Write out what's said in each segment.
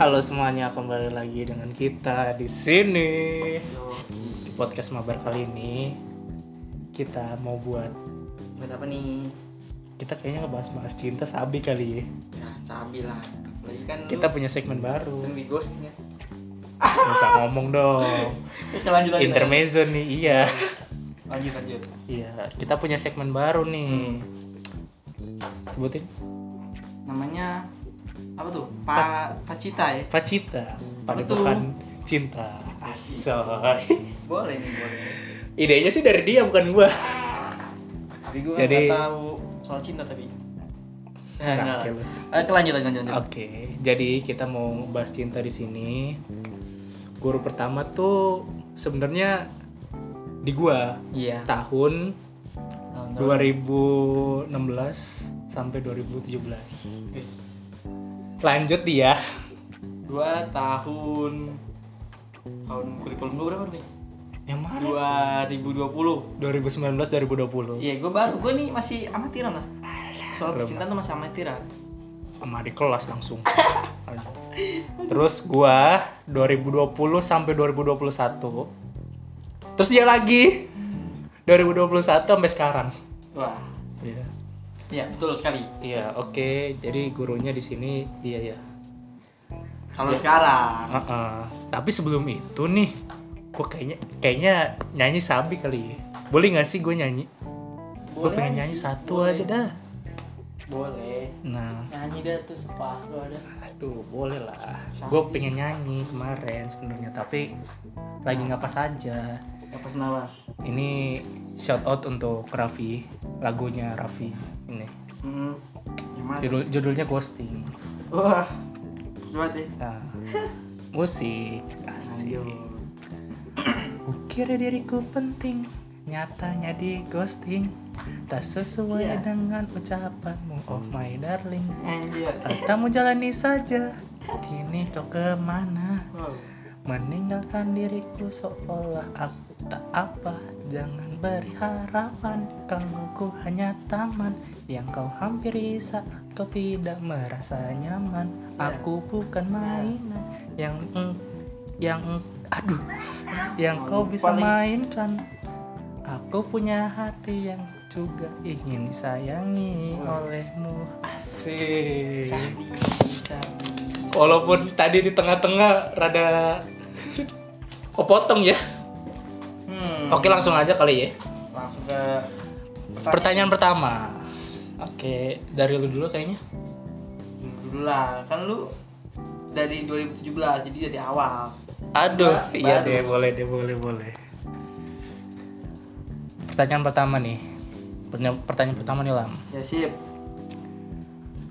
Halo semuanya, kembali lagi dengan kita di sini. Di podcast mabar kali ini kita mau buat Buat apa nih? kita kayaknya ngebahas-bahas cinta sabi kali ya. Ya, sabi lah. Lagi kan Kita punya segmen baru. sering di ghostnya. Nggak usah ngomong dong. Oke, lanjut lanjut. Intermezzo nih, iya. Lanjut lanjut. Iya, kita punya segmen baru nih. Sebutin. Namanya apa tuh? Pa Pacita ya? Pacita, padepokan cinta. Asoy. Boleh nih, boleh. Idenya sih dari dia bukan gua. Tapi gue Jadi- nggak tahu soal cinta tapi. Nah, Nah, oke. Eh, lanjut lanjut lanjut. Oke, jadi kita mau bahas cinta di sini. Guru pertama tuh sebenarnya di gua Iya. tahun Tahun- 2016 sampai 2017. Oke. Lanjut dia. Dua tahun tahun kurikulum gue berapa nih? Yang mana? 2020. 2019 2020. Iya, gue baru. Gue nih masih amatiran lah. Soal percintaan tuh masih amatiran. Sama di kelas langsung. Terus gua 2020 sampai 2021. Terus dia lagi 2021 sampai sekarang. Wah. Iya betul sekali. Iya, oke. Jadi gurunya di sini dia ya. Kalau sekarang, Heeh. Tapi sebelum itu nih, gue kayaknya kayaknya nyanyi sabi kali ya. Boleh nggak sih gue nyanyi? Gue pengen nyanyi sih, satu boleh. aja dah. boleh. Nah, Nyanyi dah tuh sepas lo ada. aduh boleh lah. Gue pengen nyanyi kemarin sebenarnya, tapi lagi nggak pas aja. Ini shout out untuk Raffi, lagunya Raffi ini. Hmm. Judul judulnya Ghosting. Wah, coba deh. Nah, musik asik. Ayo. Kukira diriku penting, nyatanya di ghosting Tak sesuai Iya. dengan ucapanmu, oh my darling Anjir. Katamu jalani saja, kini kau ke mana Wow. Meninggalkan diriku seolah aku tak apa Jangan beri harapan, kalau ku hanya taman Yang kau hampiri saat kau tidak merasa nyaman Ya. Aku bukan mainan yang mm, yang aduh yang kau bisa Paling- mainkan Aku punya hati yang juga ingin disayangi Wah. olehmu Asik Sabi, sabi. Walaupun tadi di tengah-tengah rada kepotong ya. Hmm. Oke langsung aja kali ya. Langsung ke Pertanyaan pertama. Oke dari lu dulu kayaknya. dulu lah. Kan lu dari 2017, jadi dari awal. Aduh, iya deh boleh deh boleh boleh. Pertanyaan pertama nih. Pertanyaan, pertanyaan pertama nih Lam. Ya sip.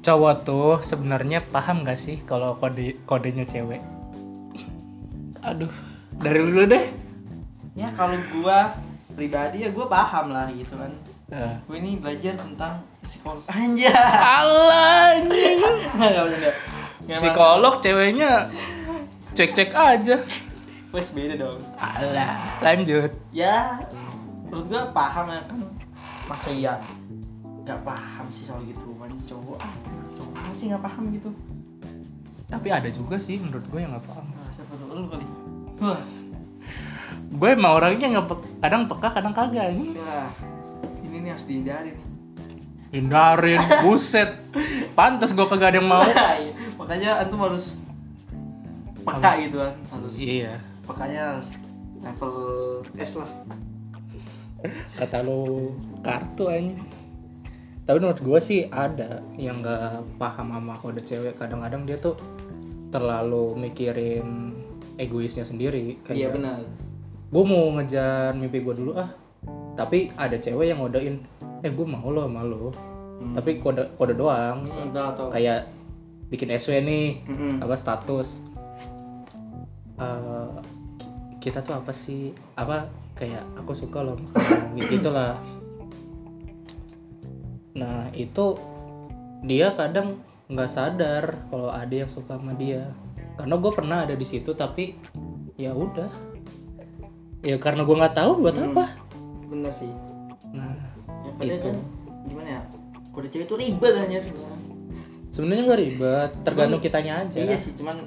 Cowok tuh sebenarnya paham gak sih kalau kode kodenya cewek? Aduh, dari lu dulu deh. Ya kalau gua pribadi ya gua paham lah gitu kan. Eh, Gue ini belajar tentang psikolog. Anjir. Alah, anjing. Psikolog ceweknya cek-cek aja. Wes beda dong. Alah, lanjut. Ya, menurut gua paham ya kan. Masa iya nggak paham sih soal gitu kan cowok ah cowok sih nggak paham gitu Tapi ada juga sih menurut gue yang gak paham. nah, siapa tuh lu kali wah Gue emang orangnya nggak pe- kadang peka kadang kagak ini. ya ini nih harus dihindari nih Hindarin, buset. Pantas gue kagak ada yang mau. Iya, makanya antum harus peka gitu kan harus Iya. pekanya harus level S lah Kata lu kartu aja. Tapi menurut gue sih ada yang nggak paham sama kode cewek. Kadang-kadang dia tuh terlalu mikirin egoisnya sendiri. iya benar gue mau ngejar mimpi gue dulu ah. Tapi ada cewek yang ngodain eh gue mau lo sama lo. Hmm. tapi kode kode doang. Enggak tau kayak bikin SW nih Mm-mm. apa status. Ki- kita tuh apa sih? Apa kayak aku suka lo gitu lah nah itu dia kadang nggak sadar kalau ada yang suka sama dia. Karena gue pernah ada di situ tapi ya udah ya karena gue nggak tahu buat Hmm. apa? bener sih. Nah ya Itu. kan gimana ya kode cewek itu ribet anjir. Sebenarnya nggak ribet tergantung kitanya aja. iya sih cuman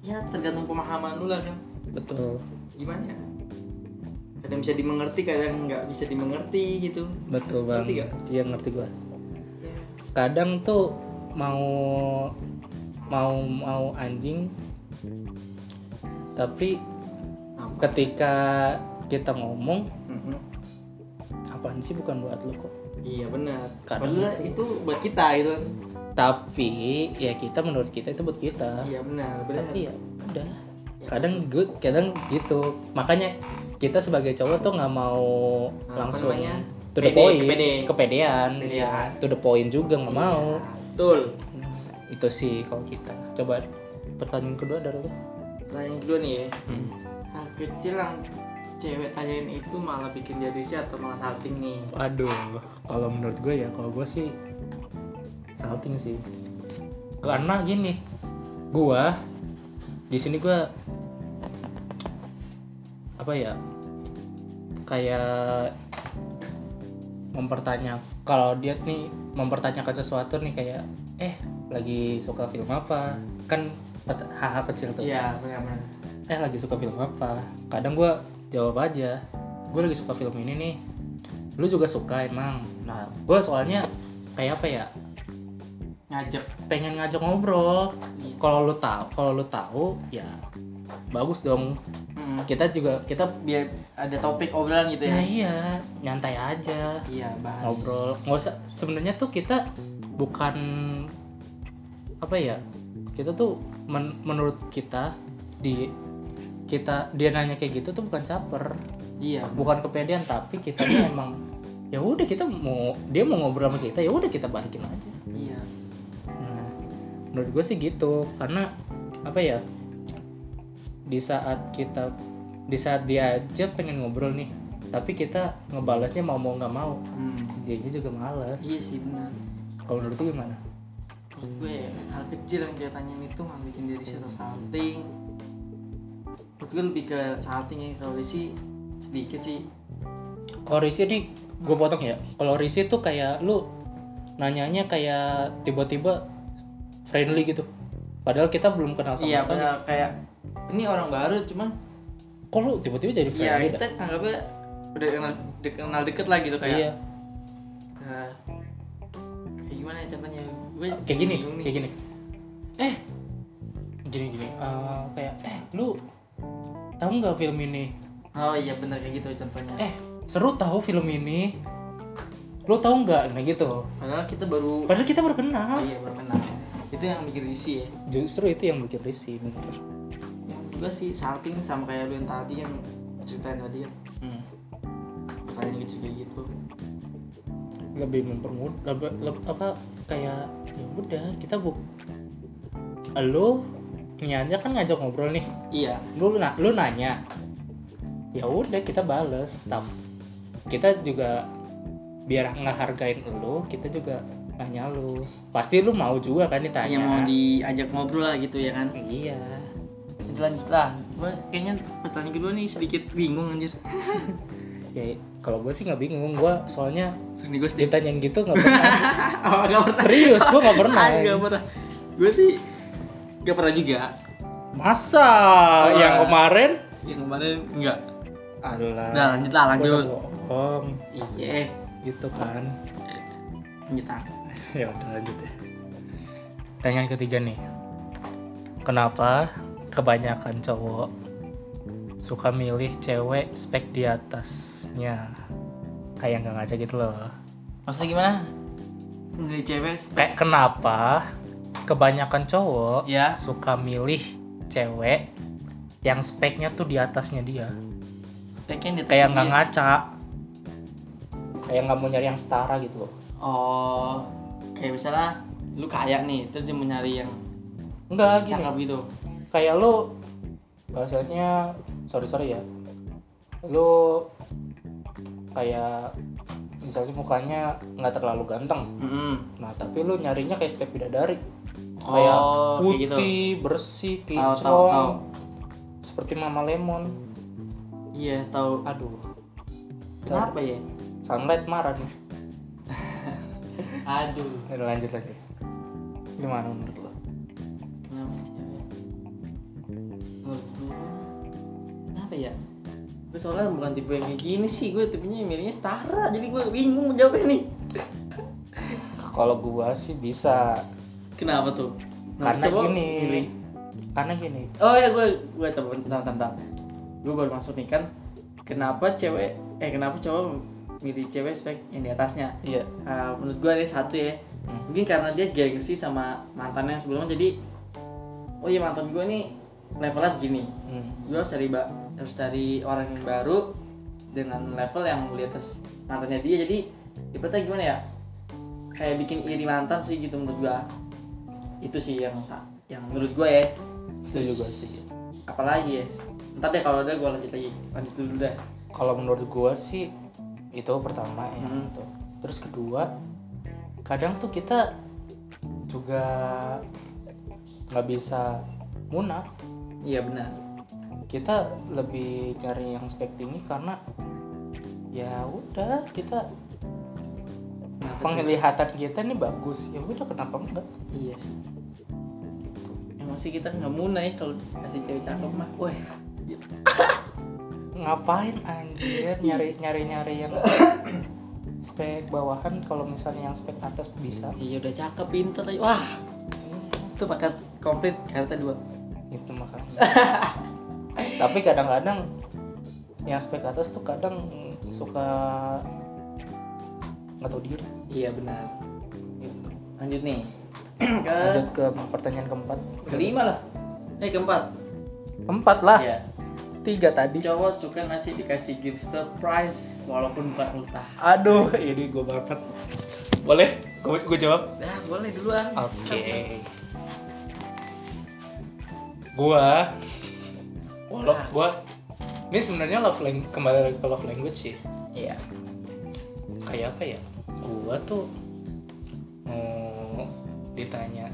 ya tergantung pemahaman lu lah kan. Betul. Gimana ya? Kadang bisa dimengerti kadang nggak bisa dimengerti gitu. Betul bang. Ngerti gak? iya ngerti gua. Ya. kadang tuh mau mau mau anjing tapi ketika kita ngomong Mhm. apaan sih bukan buat lu kok? Iya benar. Padahal itu- itu buat kita gitu. Kan tapi ya kita menurut kita itu buat kita. Iya benar benar. Tapi ya udah. Ya. kadang gue kadang gitu. Makanya kita sebagai cowok tuh nggak mau Apa langsung namanya? to the Pede, point. kepede. kepedean Kepedean. ya. to the point juga nggak mau. Iya, betul. Nah, itu sih kalau kita. Coba pertanyaan kedua dari lu pertanyaan kedua nih ya. Hmm. Hal kecil yang cewek tanyain itu malah bikin dia risih atau malah salting nih Aduh, kalau menurut gue ya, kalau gue sih salting sih. Karena gini, gue di sini gue apa ya? Kayak mempertanya kalau dia nih mempertanyakan sesuatu nih kayak eh lagi suka film apa kan hal-hal kecil tuh iya benar-benar eh lagi suka film apa? Kadang gue jawab aja gue lagi suka film ini nih. Lu juga suka emang. Nah gue soalnya kayak apa ya? Ngajak pengen ngajak ngobrol. Iya. kalau lu tahu kalau lu tahu ya bagus dong. Mm, kita juga kita biar ada topik obrolan gitu ya? Nah iya. Nyantai aja. Iya bahas. Ngobrol. Nggak usah sebenarnya tuh kita bukan apa ya? Kita tuh men- menurut kita di kita dia nanya kayak gitu tuh bukan caper. Iya. Bukan kepedean tapi kita emang ya udah kita mau dia mau ngobrol sama kita ya udah kita balikin aja. Iya. Nah menurut gue sih gitu karena apa ya di saat kita di saat dia aja pengen ngobrol nih tapi kita ngebalasnya mau mau nggak mau hmm. dianya juga males. Iya sih benar. Kalau menurut lu gimana? Menurut gue ya, hal kecil yang cewek tanyain itu malah bikin dia risih atau menurut gue lebih ke salting ya. Kalau risih sedikit sih. Kalau Risi nih gue potong ya. Kalau Risi tuh kayak lu nanyanya kayak tiba-tiba friendly gitu. Padahal kita belum kenal sama iya sekali. benar kayak ini orang baru cuman kok lu tiba-tiba jadi iya friendly kita anggapnya udah kenal, udah kenal deket lah gitu dah? kayak. Iya. Eh, kayak gimana ya contohnya? Gue kayak gini kayak gini. Eh! Gini gini. Eh, kayak eh lu tahu nggak film ini? Oh iya benar kayak gitu contohnya. Eh seru tahu film ini. Lu tahu nggak? Nah gitu. Padahal kita baru padahal kita baru kenal. Iya baru kenal. Itu yang bikin risih ya. Justru itu yang bikin risih bener. Yang juga sih salting sama kayak lu yang tadi yang ceritain tadi kan hmm. pertanyaan kecil kayak gitu. Lebih mempermudah lebih, leb- apa kayak ya udah kita buk lu aja kan ngajak ngobrol nih. Iya. Lu na- lu nanya. Ya udah kita bales tapi kita juga biar ngehargain lu kita juga nanya lu. Pasti lu mau juga kan ditanya. Hanya mau diajak ngobrol lah gitu ya kan? Iya. Lanjut lah. Gue kayaknya pertanyaan kedua nih sedikit bingung anjir. Ya kalau gue sih nggak bingung. Gue soalnya sering gue sedikit ditanyain gitu nggak pernah. Oh gak pernah. Serius gue nggak pernah. Ah, gak pernah. Gue sih gak pernah juga. Masa? Wah. yang kemarin? Yang kemarin enggak adalah Udah, lanjut lah, lanjut. bohong iya. Gitu kan. Lanjut ah ya udah lanjut ya pertanyaan ketiga nih. Kenapa kebanyakan cowok suka milih cewek spek di atasnya? Kayak nggak ngajak gitu loh. Maksudnya gimana? Dari cewek kayak kenapa kebanyakan cowok ya. suka milih cewek yang speknya tuh di atasnya dia. Speknya di kayak nggak ngaca. Kayak nggak mau nyari yang setara gitu. Loh oh kayak misalnya lu kaya nih terus dia mau nyari yang enggak gini. cakep gitu. Kayak lu bahasanya sorry sorry ya. Lu kayak misalnya mukanya nggak terlalu ganteng. Mm-mm. nah tapi lu nyarinya kayak spek bidadari kayak oh kayak gitu. putih bersih tahu tahu tahu. Kinclong seperti mama lemon. Iya tahu. Aduh. Kenapa ya? Sunlight marah nih. Aduh. Udah lanjut lagi. Gimana menurut lo? Kenapa cewek apa ya? Gue soalnya bukan tipe yang kayak gini sih. Gue tipenya milihnya setara. Jadi gue bingung menjawabnya nih. Kalau gua sih bisa kenapa tuh? Nah, karena coba gini. milih. karena gini. Oh ya gue gue tahu tentang tentang gue baru masuk nih kan. Kenapa cewek eh kenapa cowok milih cewek spek yang di atasnya? Iya. Ah, menurut gue ada satu ya. Hmm. mungkin karena dia gengsi sama mantannya yang sebelumnya jadi oh iya mantan gue nih levelnya segini. Hmm. gue harus cari harus cari orang yang baru dengan level yang di atas mantannya dia. Jadi ibaratnya gimana ya? Kayak bikin iri mantan sih gitu menurut gue itu sih yang yang menurut gue ya. Setuju gua sih apalagi ya? Ntar deh kalau ada gue lanjut lagi. Lanjut dulu deh kalau menurut gua sih itu pertama ya Hmm. gitu. terus kedua kadang tuh kita juga nggak bisa munaf. Iya benar. Kita lebih cari yang spek tinggi karena ya udah kita penglihatan kita nih bagus. Ya udah kenapa enggak? Iya sih emang sih kita nggak munai kalau kasih cewek cakep mah. Wah ngapain anjir nyari nyari nyari yang spek bawahan kalau misalnya yang spek atas bisa. Iya udah cakep pinter wah. Itu paket komplit kartu dua. Itu makanya. Tapi kadang-kadang yang spek atas tuh kadang suka nggak tahu diri. Iya benar. Gitu. lanjut nih ke? Lanjut ke pertanyaan keempat. Kelima lah. Eh keempat. Empat lah. Ya tiga tadi. Cowok suka ngasih dikasih gift surprise walaupun bukan ultah? Aduh ini gue banget boleh? Gue gue jawab. Ya boleh duluan. Oke. Gua walau gua ini sebenarnya love language kembali lagi ke love language sih. Iya. Kayak apa ya? Gua tuh ditanya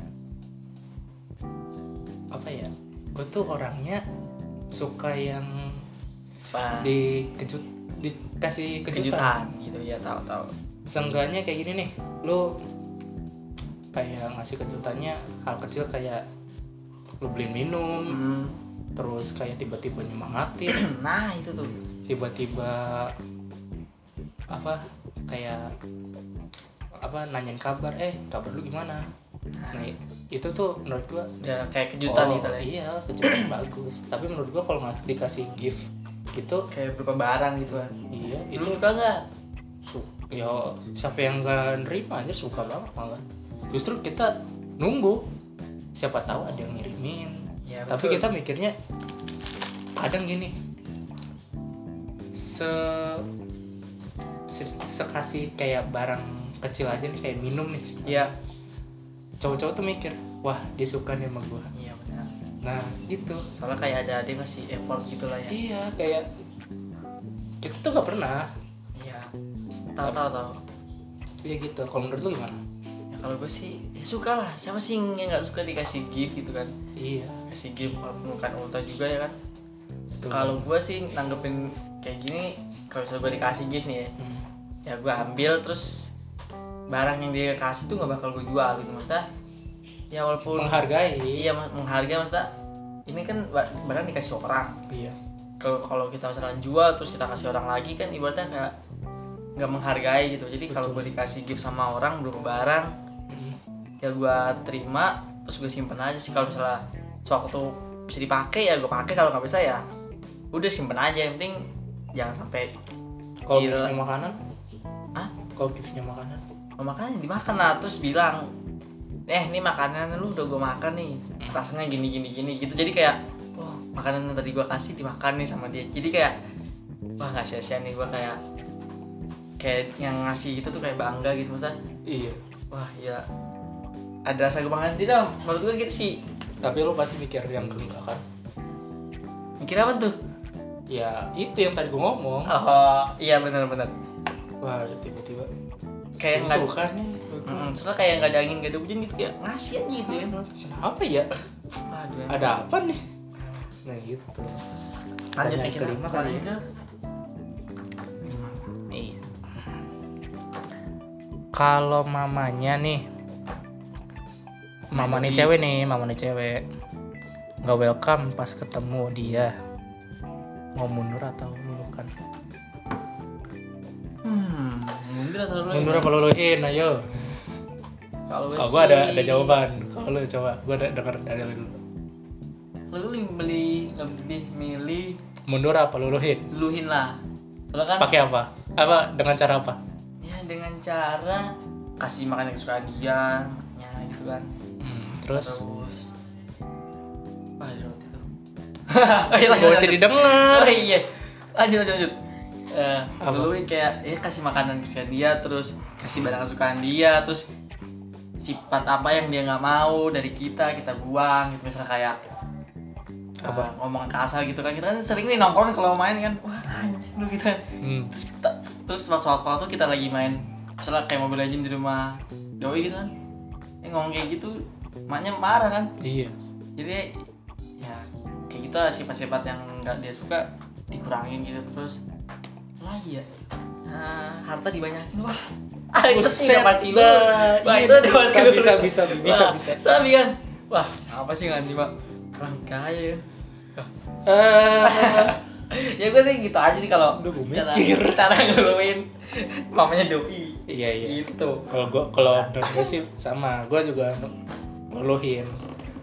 apa ya? Gua tuh orangnya suka yang Apa? dikejut dikasih kejutan, kejutan gitu ya tahu tahu seenggaknya kayak gini nih lu kayak ngasih kejutannya hal kecil kayak lu beliin minum Hmm. terus kayak tiba-tiba nyemangatin. Nah itu tuh. Tiba-tiba apa kayak apa nanyain kabar eh kabar lu gimana nah itu tuh menurut gua udah kayak kejutan oh, gitu ya. iya kejutan bagus. Tapi menurut gua kalau nggak dikasih gift gitu kayak berupa barang gitu kan. Iya itu itu suka nggak? Su- ya siapa yang nggak nerima aja suka banget malah. Justru kita nunggu. Siapa tahu ada yang ngirimin. Ya tapi kita mikirnya kadang gini. Se, se sekasih kayak barang kecil aja nih kayak minum nih. Iya cowok-cowok tuh mikir wah dia suka nih sama gua. Iya benar. Nah itu. Soalnya kayak ada dia ngasih effort gitu lah ya. Iya kayak kita tuh nggak pernah. Iya. Tahu tahu tahu. Iya gitu. Kalau menurut lu gimana? Ya kalau gue sih ya suka lah. Siapa sih yang nggak suka dikasih gift gitu kan? Iya. Kasih gift walaupun bukan ulta juga ya kan? Kalau gue sih nanggepin kayak gini kalau misalnya gue dikasih gift nih ya. Hmm. ya gue ambil terus barang yang dia kasih tuh nggak bakal gue jual gitu maksudnya. Ya walaupun menghargai. Iya mas- menghargai maksudnya. Ini kan ba- barang dikasih orang. Iya. Kalau kalau kita misalnya jual terus kita kasih orang lagi kan ibaratnya kayak nggak menghargai gitu. Jadi kalau gue dikasih gift sama orang berupa barang Hmm. ya gue terima terus gue simpen aja sih. Kalau misalnya sewaktu bisa dipakai ya gue pakai. Kalau nggak bisa ya udah simpen aja. Yang penting jangan sampai kalau giftnya makanan? Ah kalau giftnya makanan oh, makanya dimakan lah. Terus bilang eh ini makanan lu udah gue makan nih. Rasanya gini gini gini gitu. Jadi kayak oh makanan yang tadi gue kasih dimakan nih sama dia. Jadi kayak wah nggak sia-sia nih gue kayak kayak yang ngasih itu tuh kayak bangga gitu. Maksudnya iya. Wah ya ada rasa kebanggaan tidak menurut gue gitu sih. Tapi lu pasti mikir yang kedua kan? Mikir apa tuh? Ya itu yang tadi gue ngomong. Oh iya benar-benar wah tiba-tiba kayak nggak suka nih Mm, soalnya kayak nggak ada angin nggak ada hujan gitu kayak ngasih aja gitu ya kenapa ya Aduh, ya. ada apa nih nah gitu lanjut kita kelima kali ya. lima. Iya. Kalau mamanya nih, mama nih cewek nih, mama nih cewek, nggak welcome pas ketemu dia. mau mundur atau mundur atau mundur apa luluhin ayo. Kalau gue ada ada jawaban. Kalau lu coba gue ada denger dari lu. Dulu lu lebih beli lebih milih mundur apa luluhin? Luluhin lah. Soalnya kan pakai apa? Apa dengan cara apa? Ya dengan cara kasih makan yang kesukaan dia ya gitu kan. Hmm, terus? Terus wah roti tuh oh, iya, lanjut, gue lanjut. jadi denger. Oh iya. Lanjut lanjut lanjut Eh, Apa? dulu kayak ya kasih makanan kesukaan dia terus kasih barang kesukaan dia terus sifat apa yang dia nggak mau dari kita kita buang gitu misalnya kayak Apa? eh, ngomong kasar gitu kan kita kan sering nih nongkrong kalau main kan wah anjing lu gitu kan hmm. terus kita, terus waktu-waktu kita lagi main misalnya kayak Mobile Legends di rumah doi gitu kan eh, ngomong kayak gitu maknya marah kan iya jadi ya kayak gitu lah sifat-sifat yang nggak dia suka dikurangin gitu terus lagi ya? Nah, harta dibanyakin. Wah ah, nggak mati lu wah Iya, itu udah bisa, bisa, bisa, bisa, Wah, bisa. sabi kan wah siapa sih nggak pak orang kaya Eh, ya gue sih gitu aja sih kalau Udah, gua cara mikir. cara ngeluin mamanya doi. Iya iya. Gitu. Kalau gua kalau menurut gue sih sama. Gue juga ngeluhin.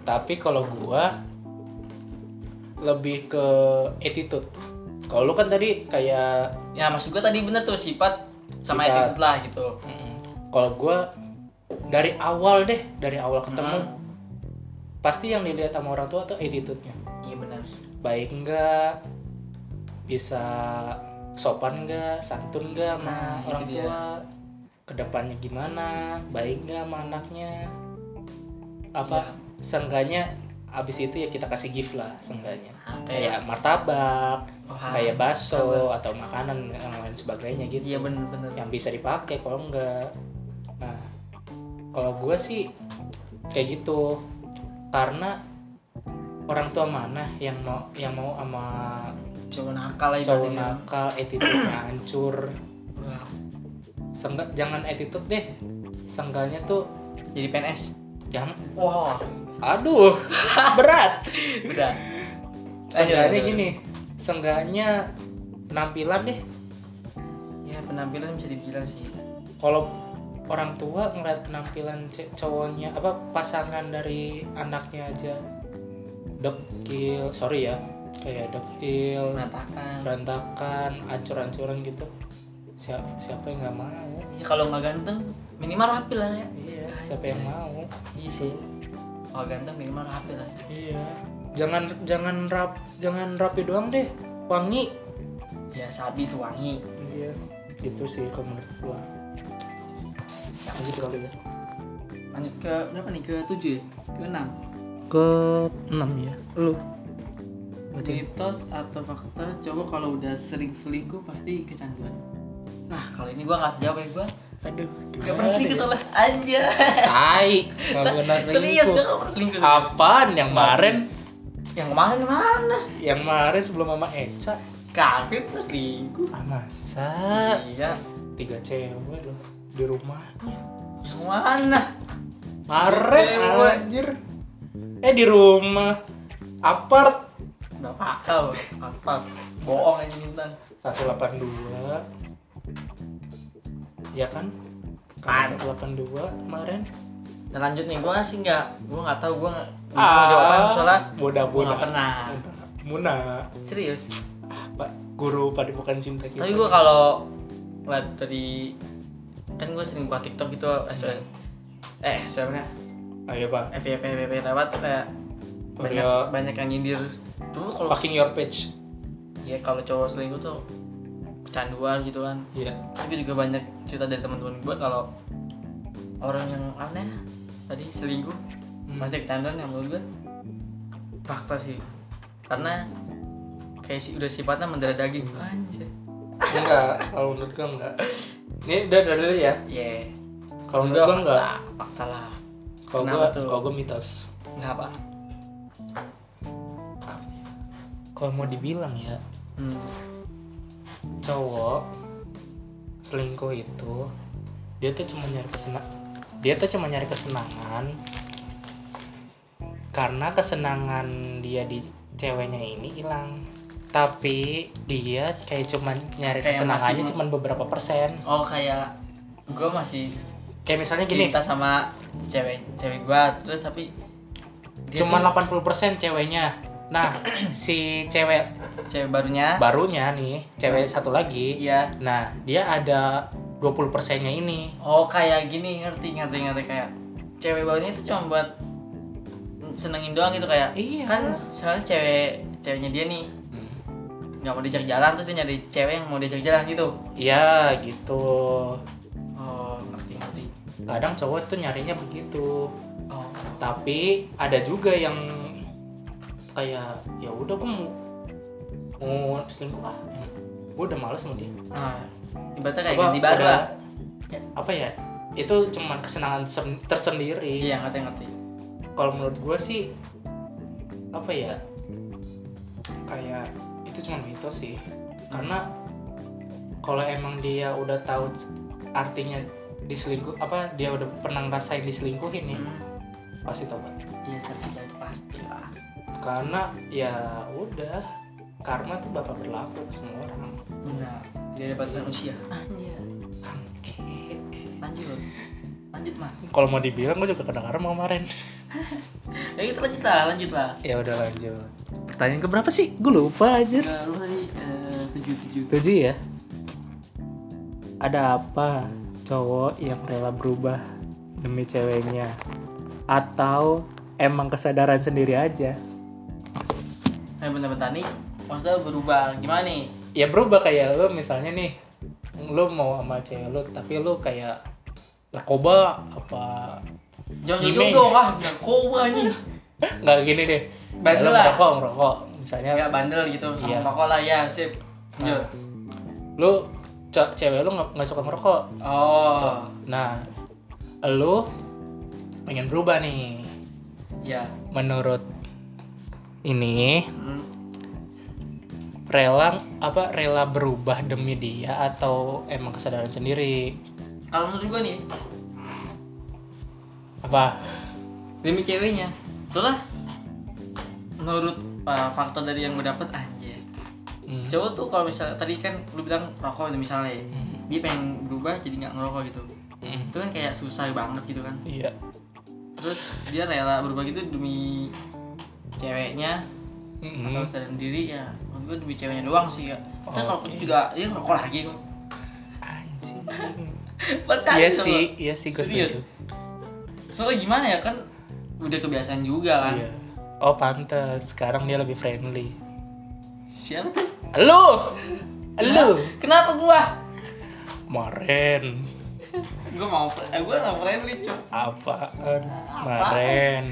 Tapi kalau gua lebih ke attitude kalau lu kan tadi kayak ya maksud gue tadi bener tuh sifat sama Sifat. attitude lah gitu. Mm, kalau gua dari awal deh dari awal ketemu Hmm. pasti yang dilihat sama orang tua tuh attitude-nya. Iya bener. Baik enggak bisa sopan enggak santun enggak sama Nah, orang dia. tua? Ke depannya gimana? Baik enggak sama anaknya? Apa Iya. seenggaknya abis itu ya kita kasih gift lah seenggaknya. Ah, kayak martabak Wah, kayak bakso atau makanan yang lain sebagainya gitu. Iya bener bener. Yang bisa dipakai kalau enggak. Nah kalau gue sih kayak gitu. Karena orang tua mana yang mau yang mau sama cowok nakal cowok nakal attitude-nya hancur. Wah, Seenggak, jangan attitude deh. Seenggaknya tuh jadi PNS jangan wah aduh berat. Udah. Seenggaknya gini seenggaknya penampilan deh. Ya penampilan bisa dibilang sih. Kalau orang tua ngeliat penampilan cowoknya apa pasangan dari anaknya aja. Dekil sorry ya kayak dekil berantakan. berantakan ancur-ancuran gitu. Siapa siapa yang nggak mau? Ya kalau nggak ganteng minimal rapi lah ya iya siapa yang mau? Iya sih kalau ganteng minimal rapi lah. Iya. Jangan jangan rap jangan rapi doang deh. Wangi. Ya sabi tuh wangi. Iya. Itu sih kalau menurut gua. Lanjut kali ya lanjut ke berapa nih? Ke tujuh ya? ke enam? Ke enam ya. Lu? Berarti mitos atau fakta? Cowok kalau udah sering selingkuh pasti kecanduan. Nah kalau ini gua nggak jawab ya gua aduh Gak pernah selingkuh soalnya aja Tai, nggak pernah Serius selingkuh. gak pernah selingkuh Apaan yang kemarin? Yang kemarin mana? Yang kemarin sebelum Mama Eca. Kagak pernah selingkuh Ah, masa? Iya Tiga cewek loh di rumahnya. Yang mana? Cewek. anjir. Eh di rumah. Apart Udah pakal Apa? Bohong aja Mintan 182. Ya kan? Kan 182 kemarin. Nah lanjut nih, gue sih nggak, gue nggak tahu gue nggak Ah, ah, jawaban soalnya boda. nggak pernah. Muna. Serius. Pak guru padepokan cinta kita. Tapi gue kalau lihat dari kan gue sering buat TikTok gitu, SWM, eh SWM nya, Ayo Pak. FYP FYP lewat tuh kayak banyak iya. banyak yang nyindir. Dulu kalau Fucking your page. ya kalau cowok selingkuh tuh kecanduan gitu kan. Iya. Terus gue juga banyak cerita dari teman-teman gue kalau orang yang aneh tadi selingkuh Hmm. pasti kecanduan yang menurut gue fakta sih. Karena kayak sih udah sifatnya mendarah daging. Anjir. Enggak kalau menurut gua enggak ini udah udah dulu ya? Iya. Kalau menurut gua enggak fakta, lah. Kalau tuh? kalau gua mitos. Nggak apa. Kalau mau dibilang ya hmm. Cowok selingkuh itu dia tuh cuma nyari kesenang dia tuh cuma nyari kesenangan. Karena kesenangan dia di ceweknya ini hilang. Tapi dia kayak cuman nyari Kayak kesenangannya masih- cuman beberapa persen. Oh kayak gue masih kayak misalnya gini. cinta sama cewek cewek gua terus tapi dia cuman tuh 80% ceweknya nah si cewek cewek barunya? barunya nih cewek satu lagi. Iya. Nah dia ada 20 persennya ini. Oh kayak gini ngerti ngerti ngerti. Kayak cewek barunya itu cuma buat senengin doang gitu kayak. Iya. kan soalnya cewek ceweknya dia nih. Nggak mau diajak jalan terus dia nyari cewek yang mau diajak jalan gitu. Iya gitu. Oh ngerti ngerti. Kadang cowok tuh nyarinya begitu. Oh. Tapi ada juga yang kayak ya udah gue mau mau selingkuh ah gue udah males sama dia. Nah ibaratnya kayak Apa, ganti baru lah. ya, apa ya itu cuman kesenangan tersendiri. Iya ngerti ngerti. Kalau menurut gue sih apa ya kayak itu cuma mitos sih. Karena kalau emang dia udah tahu artinya diselingkuh apa dia udah pernah ngerasain diselingkuhin nih Hmm, pasti tobat. Iya itu pasti lah karena ya udah karma tuh bakal berlaku ke semua orang. Benar. Dia ada batasan usia. Anjir. Lanjut lanjut mah kalau mau dibilang gue juga kena karma kemarin. Ya kita lanjut lah lanjut lah. Ya udah lanjut. Pertanyaan ke berapa sih? Gue lupa aja Enggak, lu tadi eh, tujuh tujuh. Tujuh ya? Ada apa cowok yang rela berubah demi ceweknya? Atau emang kesadaran sendiri aja eh bentar-bentar nih maksudnya berubah. Gimana nih? Ya berubah kayak lu misalnya nih lu mau sama cewek lu tapi lu kayak narkoba apa jangan jauh dong ah narkoba nih nggak gini deh. Bandel lah. ngerokok ngerokok misalnya ya bandel gitu sama Iya. rokok lah ya sip. Lanjut. Nah, lu ce- cewek lu nggak suka ngerokok oh. Nah lu pengen berubah nih. Ya menurut ini Hmm. rela apa rela berubah demi dia atau emang kesadaran sendiri kalau menurut gua nih apa demi ceweknya soalnya menurut uh, fakta dari yang gue dapet anjir Hmm. cowok tuh kalau misalnya tadi kan lu bilang rokok nih misalnya Hmm. dia pengen berubah jadi nggak ngerokok gitu Hmm. itu kan kayak susah banget gitu kan iya terus dia rela berubah gitu demi ceweknya Hmm. atau sadar diri ya menurut gue demi ceweknya doang sih ya. Ntar kalau Oke. putus juga dia ngerokok lagi kok. Anjing. Percaya iya sama- sih iya sih gue setuju. Soalnya gimana ya kan udah kebiasaan juga kan. Iya. Oh pantes. Sekarang dia lebih friendly. Siapa tuh? Lu! Lu! Kenapa gua? Maren. Gua mau eh, gua nggak friendly cok. Apaan? Maren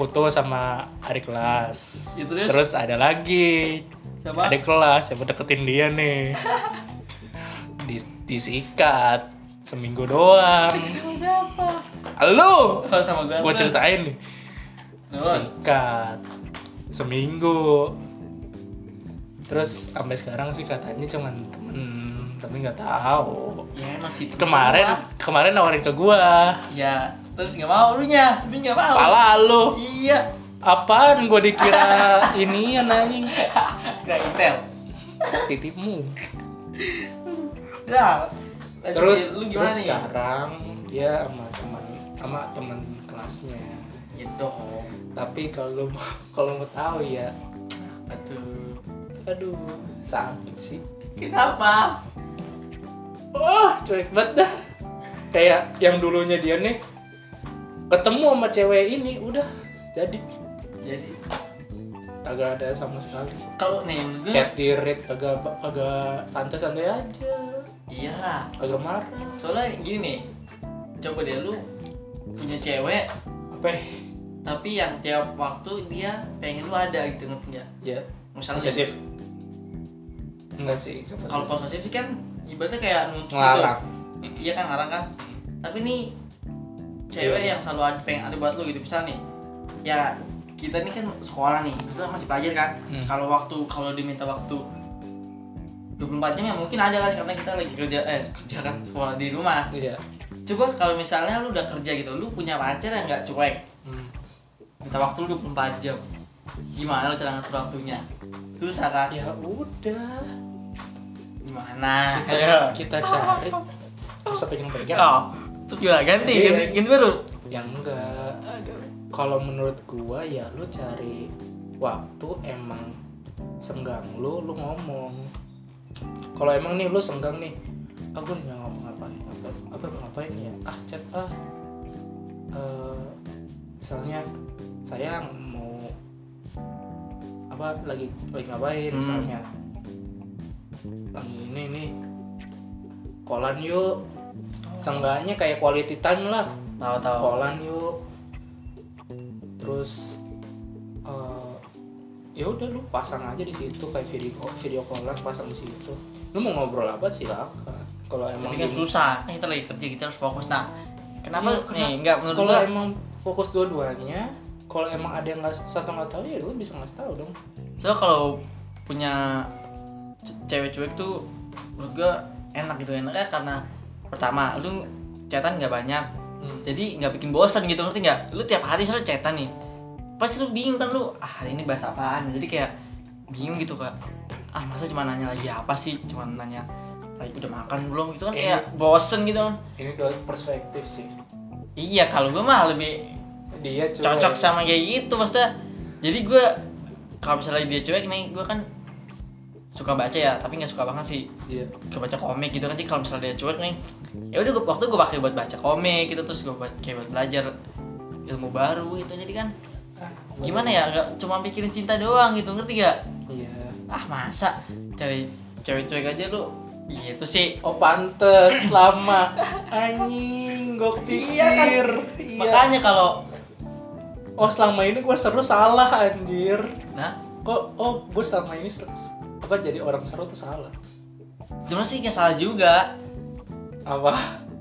putus sama adik kelas. Ya, terus? terus ada lagi. Siapa? adik kelas yang deketin dia nih? Dis disikat seminggu doang. Siapa? Lu oh, sama gue terus. ceritain nih. Sikat seminggu. Terus sampai sekarang sih katanya cuman temen tapi nggak tahu. Ya masih kemarin kemarin nawarin ke gua. Ya terus nggak mau lu nya tapi nggak mau. Pala lu. Iya. Apaan gua dikira ini anjing? Kira intel. Titipmu. Lanjut, terus lu gimana terus nih? sekarang dia sama teman sama teman kelasnya. Ya dong. Tapi kalau kalau mau tahu ya aduh aduh sakit sih. Kenapa? Wah, cuek banget dah. Kayak yang dulunya dia nih ketemu sama cewek ini udah jadi jadi kagak ada sama sekali. kalau nih gue Chat di read kagak kagak santai-santai aja. iyalah Kagak marah. soalnya gini nih coba deh lu punya cewek Apa? tapi yang tiap waktu dia pengen lu ada gitu ngerti nggak Ya, misalnya posesif. Enggak sih, enggak kalau posesif. kan ibaratnya kayak nuntut Ngelarang. gitu iya kan ngarang kan tapi nih cewek Iya. yang selalu ada pengen ada buat lu gitu. Misalnya nih ya kita nih kan sekolah nih kita masih pelajar kan. Hmm. kalau waktu kalau diminta waktu 24 jam ya mungkin ada kan karena kita lagi kerja eh kerja kan sekolah di rumah. Iya. coba kalau misalnya lu udah kerja gitu lu punya pacar yang nggak cuek Hmm. minta waktu lu 24 jam gimana lo cara ngatur waktunya? Susah kan? Ya udah. Gimana? Kita, ayo kita cari. Bisa pegang-pegang. Oh terus gimana ganti Iya. ganti, ganti baru? Yang enggak. Kalau menurut gua ya lu cari waktu emang senggang lu lu ngomong. Kalau emang nih lu senggang nih ah gue nggak ngomong ngapain apa apa ngapain ya? Ah chat ah. Eh, misalnya saya mau apa lagi lagi ngapain? Hmm. misalnya lagi ini nih kolan yuk seenggaknya kayak quality time lah. Tahu tahu kolan yuk. Terus eh, ya udah lu pasang aja di situ kayak video video callan pasang di situ. Lu mau ngobrol apa silakan. Kalau emang tapi kan susah kan kita lagi kerja kita harus fokus. Nah kenapa? Iya, nih enggak menurut kalau emang fokus dua-duanya kalau emang ada yang nggak satu nggak tahu ya lu bisa ngasih tahu dong. So kalau punya ce- cewek cuek tuh menurut gua enak gitu. Enaknya karena pertama lu chatan nggak banyak. Hmm. jadi nggak bikin bosan gitu ngerti nggak? Lu tiap hari selalu chatan nih. Pasti lu bingung kan lu ah hari ini bahas apaan? Jadi kayak bingung gitu kak. Ah masa cuma nanya lagi apa sih? Cuma nanya lagi udah makan belum? Gitu kan Iya. kayak bosen gitu. kan ini dua perspektif sih. Iya kalau gue mah lebih dia cuek. cocok sama kayak gitu maksudnya. Jadi gue kalau misalnya dia cuek nih gue kan suka baca ya tapi nggak suka banget sih. Iya. suka baca komik gitu kan jadi kalau misalnya dia cuek nih ya udah gua- waktu gue pakai buat baca komik gitu terus gue buat kayak buat belajar ilmu baru gitu. Jadi kan gimana ya nggak cuma pikirin cinta doang gitu ngerti gak iya. Ah masa? Cari cewek cuek aja lu. Gitu sih. Oh pantes lama. Anjing gue Iya kan? pikir iya. Makanya kalau oh selama ini gue seru salah anjir. Nah? Kok oh gue selama ini apa jadi orang seru tuh salah. Sebenarnya sih nggak salah juga. Apa?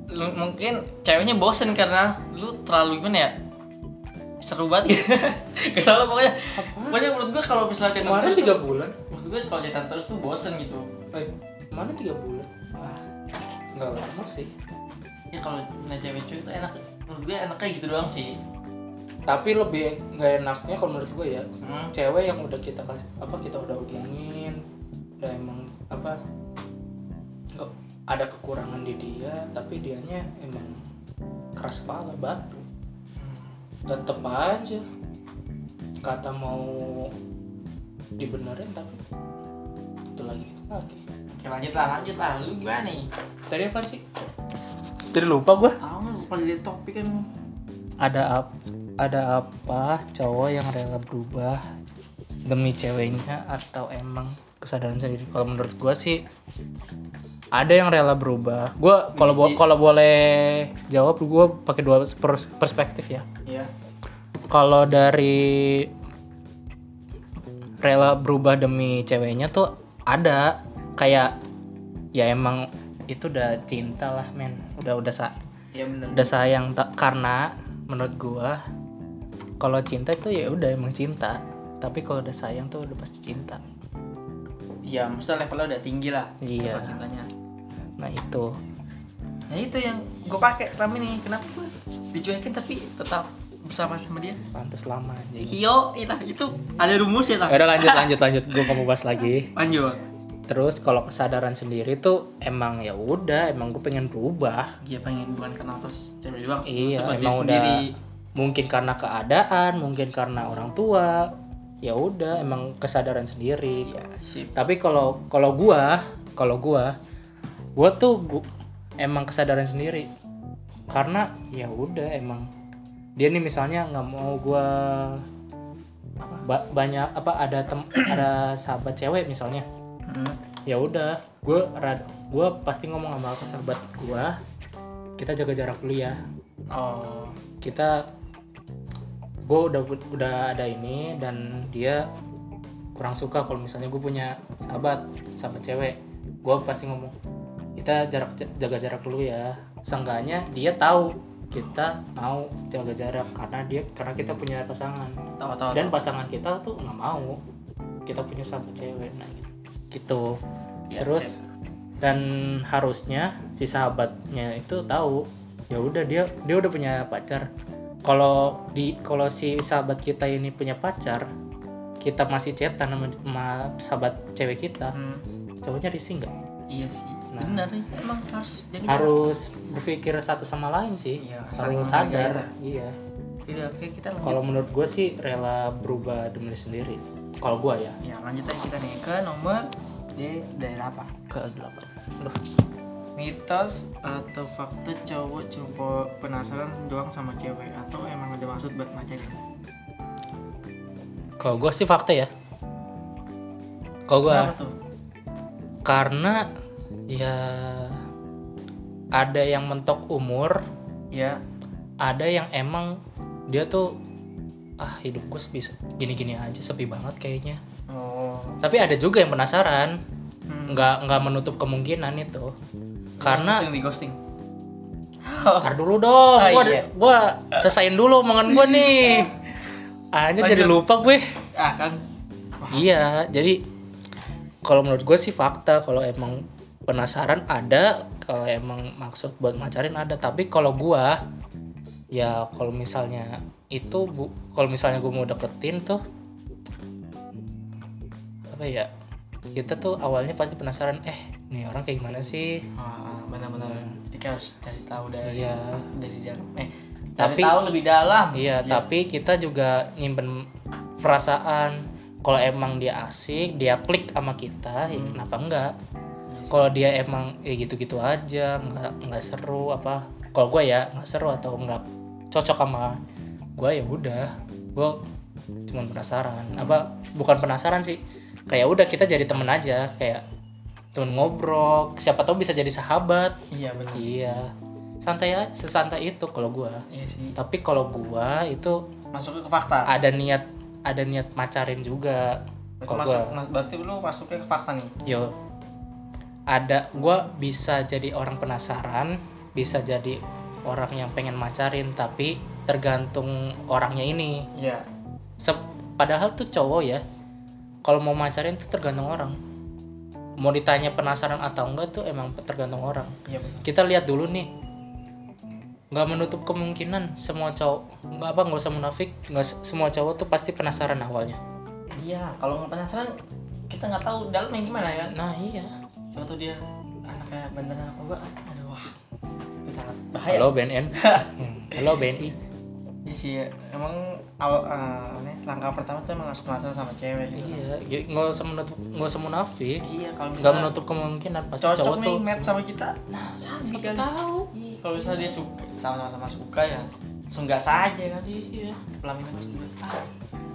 Lu mungkin ceweknya bosen karena lu terlalu gimana ya? Seru banget gitu. Gak tau lah pokoknya. Pokoknya menurut gua kalau misalnya chatan terus tiga bulan. Menurut gua kalau chatan terus tuh bosen gitu. Eh mana tiga bulan? Wah, nggak lama sih. Ya kalau punya cewek cuek tuh enak. Menurut gue enaknya gitu doang sih. Tapi lebih nggak enaknya kalau menurut gue ya hmm. cewek yang udah kita kasih apa kita udah omongin udah emang apa ada kekurangan di dia tapi dianya emang keras kepala batu. Tetep aja. Kata mau dibenerin tapi itu lagi itu lagi. Oke lanjut lah lanjut lah. Lu gimana nih? Tadi apa sih? Tadi lupa gua. Ah lu lupa jadi topik kan? Ada ap- ada apa cowok yang rela berubah demi ceweknya atau emang kesadaran sendiri. Kalau menurut gua sih ada yang rela berubah. Gua kalau bo- kalau boleh jawab gua pakai dua pers- perspektif ya. Iya. Kalau dari rela berubah demi ceweknya tuh ada. Kayak ya emang itu udah cinta lah men. Udah udah sa iya bener. udah sayang tak karena menurut gua kalau cinta itu ya udah emang cinta. Tapi kalau udah sayang tuh udah pasti cinta iya maksudnya levelnya udah tinggi lah Iya. level cintanya nah itu nah itu yang gue pakai selama ini kenapa gue dicuekin tapi tetap bersama sama dia pantas lama aja Iyo, ilah itu ada rumus ya lah. udah lanjut lanjut lanjut gua mau bahas lagi Lanjut. terus kalau kesadaran sendiri tuh emang ya udah emang gue pengen berubah Dia pengen bukan karena terus cewek doang. Iya, emang udah sendiri. mungkin karena keadaan, mungkin karena orang tua. Ya udah, emang kesadaran sendiri. Iya, sip. Tapi kalau kalau gua, kalau gua, gua tuh bu- emang kesadaran sendiri. Karena ya udah emang dia nih misalnya nggak mau gua ba- banyak apa ada tem ada sahabat cewek misalnya Hmm. ya udah gue gue pasti ngomong sama ke sahabat gue kita jaga jarak dulu ya Oh. kita gue udah udah ada ini dan dia kurang suka kalau misalnya gue punya sahabat sahabat cewek. Gue pasti ngomong kita jarak jaga jarak dulu ya. Seenggaknya dia tahu kita mau jaga jarak karena dia karena kita punya pasangan. Tahu tahu. dan pasangan kita tuh nggak mau kita punya sahabat cewek nah gitu. Ya, terus sip. dan harusnya si sahabatnya itu tahu ya udah dia dia udah punya pacar kalau di kalau si sahabat kita ini punya pacar kita masih chatan sama, sama sahabat cewek kita Hmm, cowoknya risih nggak? Iya sih Nah. benar nih emang harus jadi harus. Berpikir satu sama lain sih Iya, saling harus sadar iya. Oke kita lanjut. Kalau menurut gue sih rela berubah demi sendiri kalau gue ya. Ya lanjut aja kita nih ke nomor D dari apa ke delapan. Loh, mitos atau fakta cowok cuma penasaran doang sama cewek? Atau emang ada maksud buat macarin kalau gue sih fakta ya. Kalau gue karena ya ada yang mentok umur ya. ada yang emang dia tuh ah hidup gue bisa gini-gini aja sepi banget kayaknya. Oh. Tapi ada juga yang penasaran. Hmm. nggak nggak menutup kemungkinan itu karena di ghosting Ntar dulu dong, Oh, gua, iya. gua selesaiin dulu omongan gua nih. Hanya jadi Lanjut. lupa gue. ah kan Iya, jadi kalau menurut gue sih fakta kalau emang penasaran ada, kalau emang maksud buat macarin ada. Tapi kalau gua ya kalau misalnya itu bu, kalau misalnya gue mau deketin tuh apa ya? Kita tuh awalnya pasti penasaran, eh nih orang kayak gimana sih? ah, benar-benar jadi kita harus cari tahu dari Iya. dari dalam eh cari Tapi- tahu lebih dalam Iya, tapi kita juga nyimpen perasaan kalau emang dia asik, dia klik sama kita, ya kenapa enggak? Kalau dia emang ya gitu-gitu aja, nggak nggak seru apa? Kalau gue ya nggak seru atau nggak cocok sama gue ya udah, gue cuma penasaran. Apa bukan penasaran sih? Kayak udah kita jadi temen aja, kayak temen ngobrol. Siapa tahu bisa jadi sahabat. iya benar Iya, santai aja, sesantai itu kalau gue. iya sih Tapi kalau gua itu masuk ke fakta ada niat ada niat macarin juga. Kalau masuk gua berarti lu masuknya ke fakta nih yo ada gua bisa jadi orang penasaran, bisa jadi orang yang pengen macarin tapi tergantung orangnya ini. iya padahal tuh cowok ya. Kalau mau macarin tuh tergantung orang. Mau ditanya penasaran atau enggak tuh emang tergantung orang. benar kita lihat dulu nih. Nggak menutup kemungkinan semua cowok nggak apa nggak usah munafik nggak se- semua cowok tuh pasti penasaran awalnya. Iya kalau nggak penasaran kita nggak tahu dalamnya gimana ya. Nah iya. Tuh dia? Anaknya beneran narkoba aduh wah. Itu sangat bahaya. Halo BNN halo BNI Iya sih emang awal eh, nih, langkah pertama tuh emang harus penasaran sama cewek gitu. iya ya, nggak usah menutup nggak usah munafik Iya kalau nggak menutup kemungkinan pasti cocok cowok nih tuh match sama kita, nah siapa tahu Iya, kalau misalnya dia suka sama-sama suka ya, langsung nggak saja kan. iya Pelaminan harus dulu.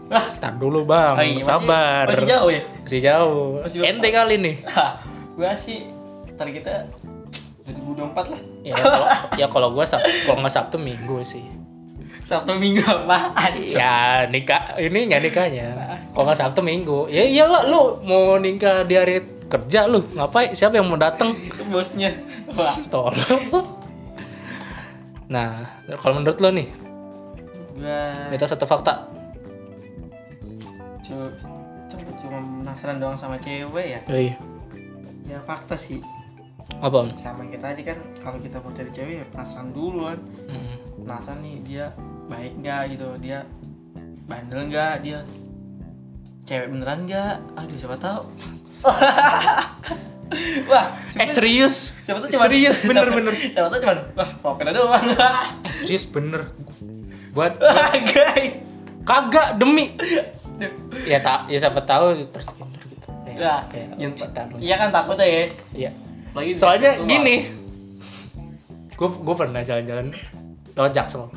Ah, tar dulu bang oh iya, masih- sabar Masih jauh ya. masih jauh Masih jauh. ente kali nih gua sih targetnya 2024 lah. ya kalau ya kalau gua sab kalau nggak sabtu minggu sih Sabtu Minggu apaan? Ya nikah ini nggak nikahnya. Kalau nggak Sabtu Minggu. Ya iyalah lu mau nikah di hari kerja lu ngapain? Siapa yang mau datang? Bosnya. Wah, Tolong. Nah, kalau menurut lo nih, gua itu satu fakta. cu- cuma cuma penasaran doang sama cewek ya. Yoi. Ya fakta sih. Apa? Sama kita tadi kan kalau kita mau cari cewek ya penasaran dulu kan. Hmm. Penasaran nih dia baik nggak gitu, dia bandel nggak, dia cewek beneran nggak? Aduh siapa tahu. Wah, Eh serius? siapa tuh cuma Serius bener siapa, bener. Siapa tuh cuma wah pokoknya doang. Eh serius bener. Buat guys. kagak demi. Ya tak ya siapa tahu terus gitu. Kayak, Nah, kayak yang cinta. Iya kan takut ya. Iya. Lagi Soalnya gini. Gue gue pernah jalan-jalan lewat Jaksel.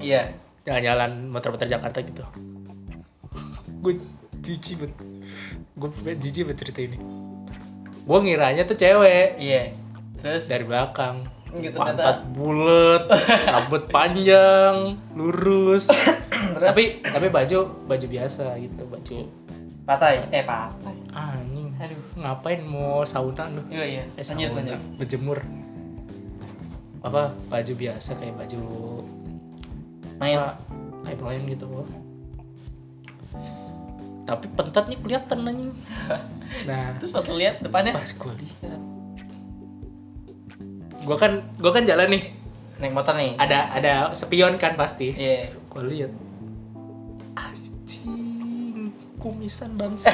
Iya. jalan-jalan muter-muter Jakarta gitu. Gue jijik banget. Gue jijik banget cerita ini. Gue ngiranya tuh cewek. Iya. Terus? Dari belakang. Gitu, pantat bulat rambut panjang lurus. Tapi tapi baju baju biasa gitu baju. Patai? Eh patai. anjing. Aduh. ngapain mau sauna lu? Iya iya. eh, Lanjut sauna. lanjut. berjemur apa baju biasa kayak baju Kayak main gitu. Tapi pentatnya kelihatan anjing. Nah. Terus pas lu lihat depannya? Pas gue lihat. Gue kan gue kan jalan nih. Naik motor nih. ada ada spion kan pasti. Iya. gue lihat. Anjing kumisan bangsa.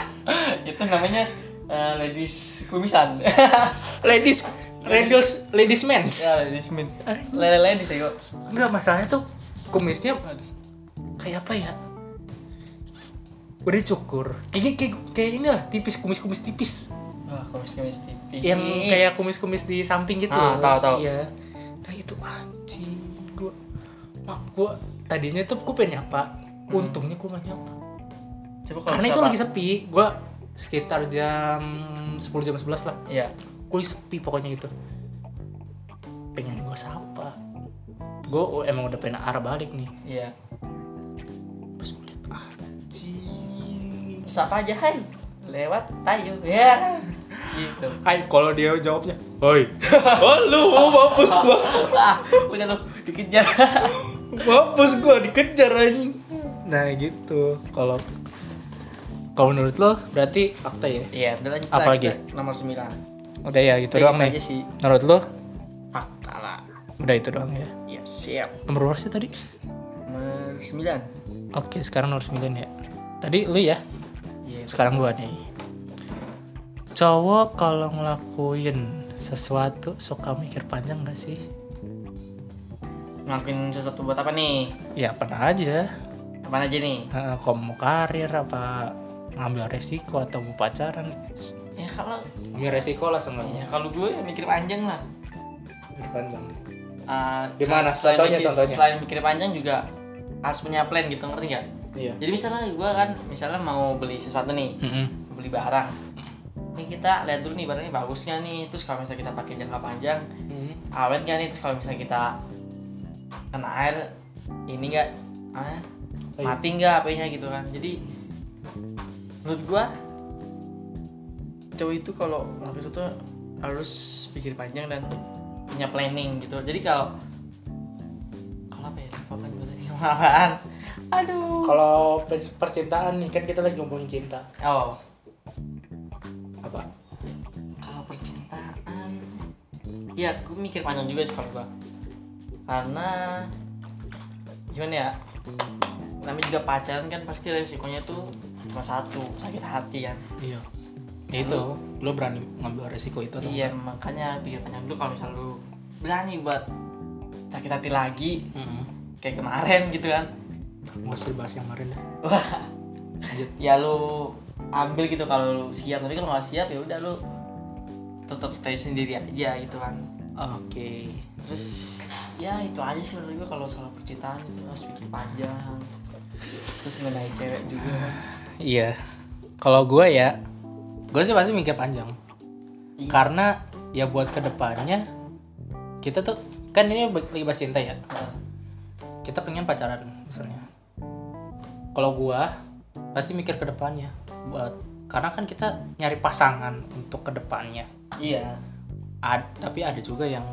Itu namanya eh, ladies kumisan. Ladies ladies. Ladies man. Ya ladies min lele ladies ya kok enggak masalahnya tuh kumisnya kayak apa ya? Udah cukur. Kayak kayak kayak ini lah tipis kumis kumis tipis. Wah kumis kumis tipis. Yang kayak kumis kumis di samping gitu. Ah, tahu, tahu. iya. Nah itu anjing gua mak gua tadinya tuh gua pengen nyapa. Untungnya gua gak nyapa. Coba kalau karena itu lagi sepi. Gua sekitar jam 10 jam 11 lah. Iya. Gua sepi pokoknya gitu. Pengen gua sapa gua emang udah pengen arah balik nih. Iya. Pas gua liat anjing. Terus apa aja hai? Lewat tayo. Ya gitu. Hai, kalau dia jawabnya, Hoi, oh lu mampus gua, ah udah lu dikejar. Mampus gua dikejar anjing. Nah gitu, kalau kalau menurut lo berarti fakta ya? iya udah lanjut Apa lah, lagi? kita nomor 9 Udah ya gitu doang nih. sih. Menurut lo? fakta lah. Udah itu doang ya. Siap Nomor berapa sih tadi? nomor 9 Oke, sekarang nomor 9 ya. Tadi lu ya, iya sekarang gua nih. Cowok kalau ngelakuin sesuatu suka mikir panjang gak sih? ngelakuin sesuatu buat apa nih Ya pernah aja. apa aja nih Eh, kalau mau karir apa ngambil resiko atau mau pacaran ya kalau ngambil resiko lah seenggaknya ya kalau gue ya mikir panjang lah mikir panjang Uh, Gimana? selain Contohnya, mikir- contohnya. Selain mikir panjang juga harus punya plan gitu, ngerti nggak? iya Jadi misalnya gue kan, misalnya mau beli sesuatu nih, Mm-mm. beli barang. Ini kita lihat dulu nih barangnya bagus nggak nih, terus kalau misalnya kita pakai jangka panjang, Mm. awet nggak nih, terus kalau misalnya kita kena air, ini nggak, ah, iya. mati nggak HP-nya gitu kan. Jadi menurut gue, cowok itu kalau ngelakuin sesuatu harus pikir panjang dan punya planning gitu. Jadi kalau kalau apa ya? Apa gue tadi apaan? Aduh. kalau per- percintaan nih kan kita lagi ngomongin cinta Oh, apa kalau percintaan ya aku mikir panjang juga sih kalau gua karena gimana ya namanya juga pacaran kan pasti resikonya tuh cuma satu sakit hati kan iya ya itu lo berani ngambil resiko itu atau iya makanya pikir panjang dulu kalau misal lu berani buat sakit hati lagi Mm-mm. kayak kemarin gitu kan. Nggak usah dibahas yang kemarin dah wah lanjut. Ya lu ambil gitu kalau lu siap tapi kalau nggak siap ya udah lu tetap stay sendiri aja gitu kan. Oke. Terus ya itu aja sih menurut gue kalau soal percintaan itu harus pikir panjang. Terus mengenai cewek juga. Iya. Kalau gue ya gue sih pasti mikir panjang. Iya. karena ya buat ke depannya kita tuh kan ini lagi bahas cinta ya. Nah, kita pengen pacaran misalnya kalau gua pasti mikir ke depannya buat karena kan kita nyari pasangan untuk ke depannya. Iya. Ad- tapi ada juga yang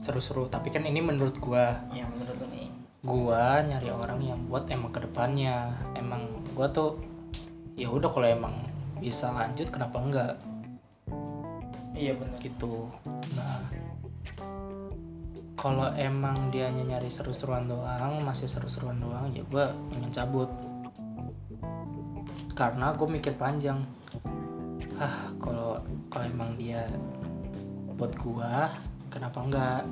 seru-seru. Tapi kan ini menurut gua. Iya menurut lu nih. Gua nyari orang yang buat emang ke depannya. Emang gua tuh ya udah kalau emang bisa lanjut kenapa enggak? Iya benar. Gitu. Nah kalau emang dia nyari seru-seruan doang masih seru-seruan doang ya gue pengen cabut. Karena gue mikir panjang. Ah kalau kalau emang dia buat gua kenapa enggak?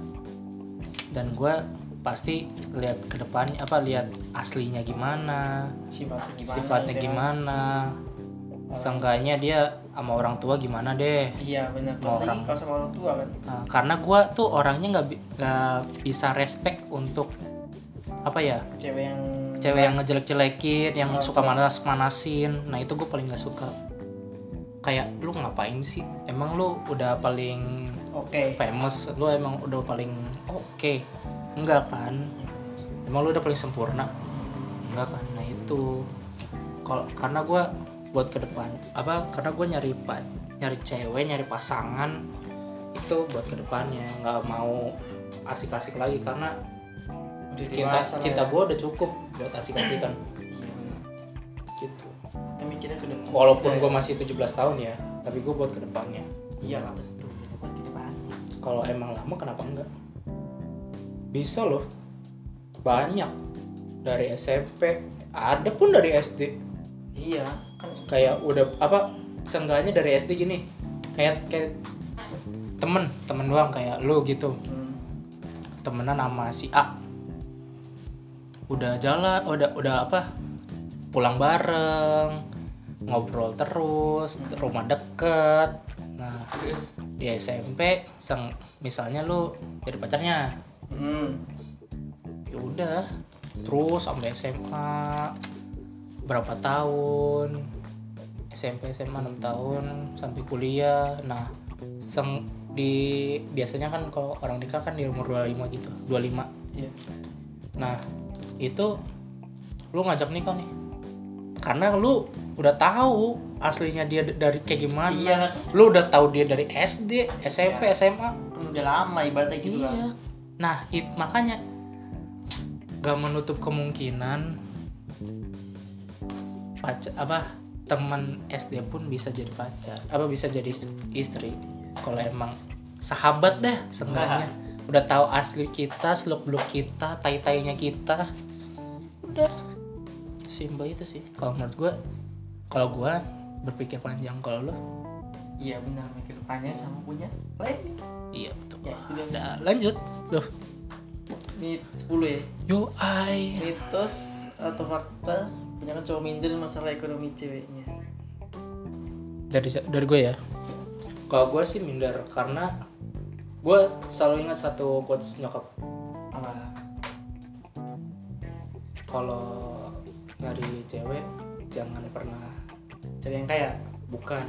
Dan gua pasti lihat ke depan apa lihat aslinya gimana sifatnya gimana sifatnya gitu kan. gimana seenggaknya dia sama orang tua gimana deh? Iya benar Mau orang. kalau sama orang tua kan? Nah, karena gua tuh orangnya nggak nggak bisa respect untuk apa ya? Cewek yang cewek yang ngejelek-jelekin yang Oh, suka manas-manasin. Nah itu gue paling nggak suka. Kayak lu ngapain sih? Emang lu udah paling oke. famous? Lu emang udah paling oke? Enggak kan? Emang lu udah paling sempurna? Enggak kan? Nah itu. Kalau karena gue buat ke depan. Apa karena gue nyari nyari cewek nyari pasangan itu buat ke depannya. Nggak mau asik-asik lagi karena udah cinta cinta ya. gue udah cukup buat asik-asikan. Iya gitu. Kita mikirnya ke depan walaupun gue masih 17 tahun ya tapi gue buat ke depannya. Iya lah betul. Buat kalau emang lama kenapa enggak? Bisa loh. Banyak. Dari SMP ada pun dari SD iya kayak udah apa seenggaknya dari SD gini kayak kayak temen temen doang kayak lu gitu. Hmm, temenan sama si A. Udah jalan udah udah apa pulang bareng ngobrol terus rumah deket. Nah terus? di SMP sang misalnya lu jadi pacarnya. Hmm, ya udah terus sampai SMA berapa tahun SMP SMA 6 tahun sampai kuliah. Nah seng di biasanya kan kalau orang nikah kan di umur 25 gitu 25 iya. Nah itu lu ngajak nikah nih. Karena lu udah tahu aslinya dia dari kayak gimana. Iya. lu udah tahu dia dari SD SMP SMA kan udah lama ibaratnya gitu iya. Kan nah it, makanya gak menutup kemungkinan pacar apa teman SD pun bisa jadi pacar apa bisa jadi ist- istri. Kalau emang sahabat deh seenggaknya. Udah tahu asli kita seluk beluk kita tai tainya kita. Udah. Simpel itu sih. Kalau menurut gue kalau gue berpikir panjang kalau lo iya benar. Mikir panjang sama punya planning iya betul. Ya, udah lanjut. Loh ini 10 ya? Yo ai. Mitos atau fakta kebanyakan cowok minder masalah ekonomi ceweknya. Dari dari gue ya? Kalau gue sih minder karena gue selalu ingat satu quotes nyokap. Apa? Kalau nyari cewek jangan pernah. Cari yang kaya? Bukan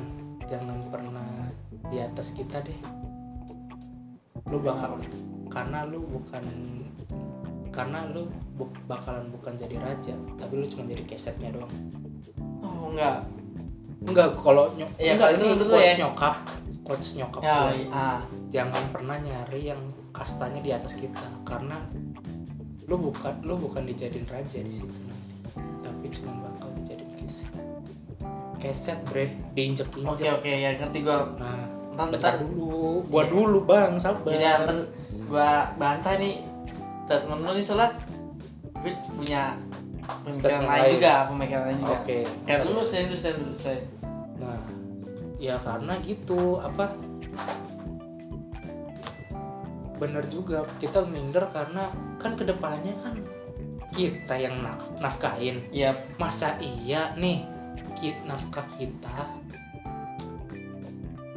jangan pernah di atas kita deh. Lu bakal karena lu bukan karena lu bu- bakalan bukan jadi raja tapi lu cuma jadi kesetnya doang oh enggak enggak kalau nyok Iya, enggak itu ini betul quotes ya. nyokap quotes nyokap ya gue. iya. ah jangan pernah nyari yang kastanya di atas kita karena lu bukan lu bukan dijadiin raja di situ nanti tapi cuma bakal dijadiin keset keset bre diinjek oke injek oke ya ngerti gua nah bentar bentar. dulu gua Iya. dulu bang sabar jadi antar gua bantah nih statement lu nih soalnya gue punya pemikiran lain lain. juga pemikiran lain juga. Oke. Kayak lu saya dulu saya dulu saya nah ya karena gitu apa? Bener juga kita minder karena kan ke depannya kan kita yang naf- nafkahin. Iya masa iya nih ki- nafkah kita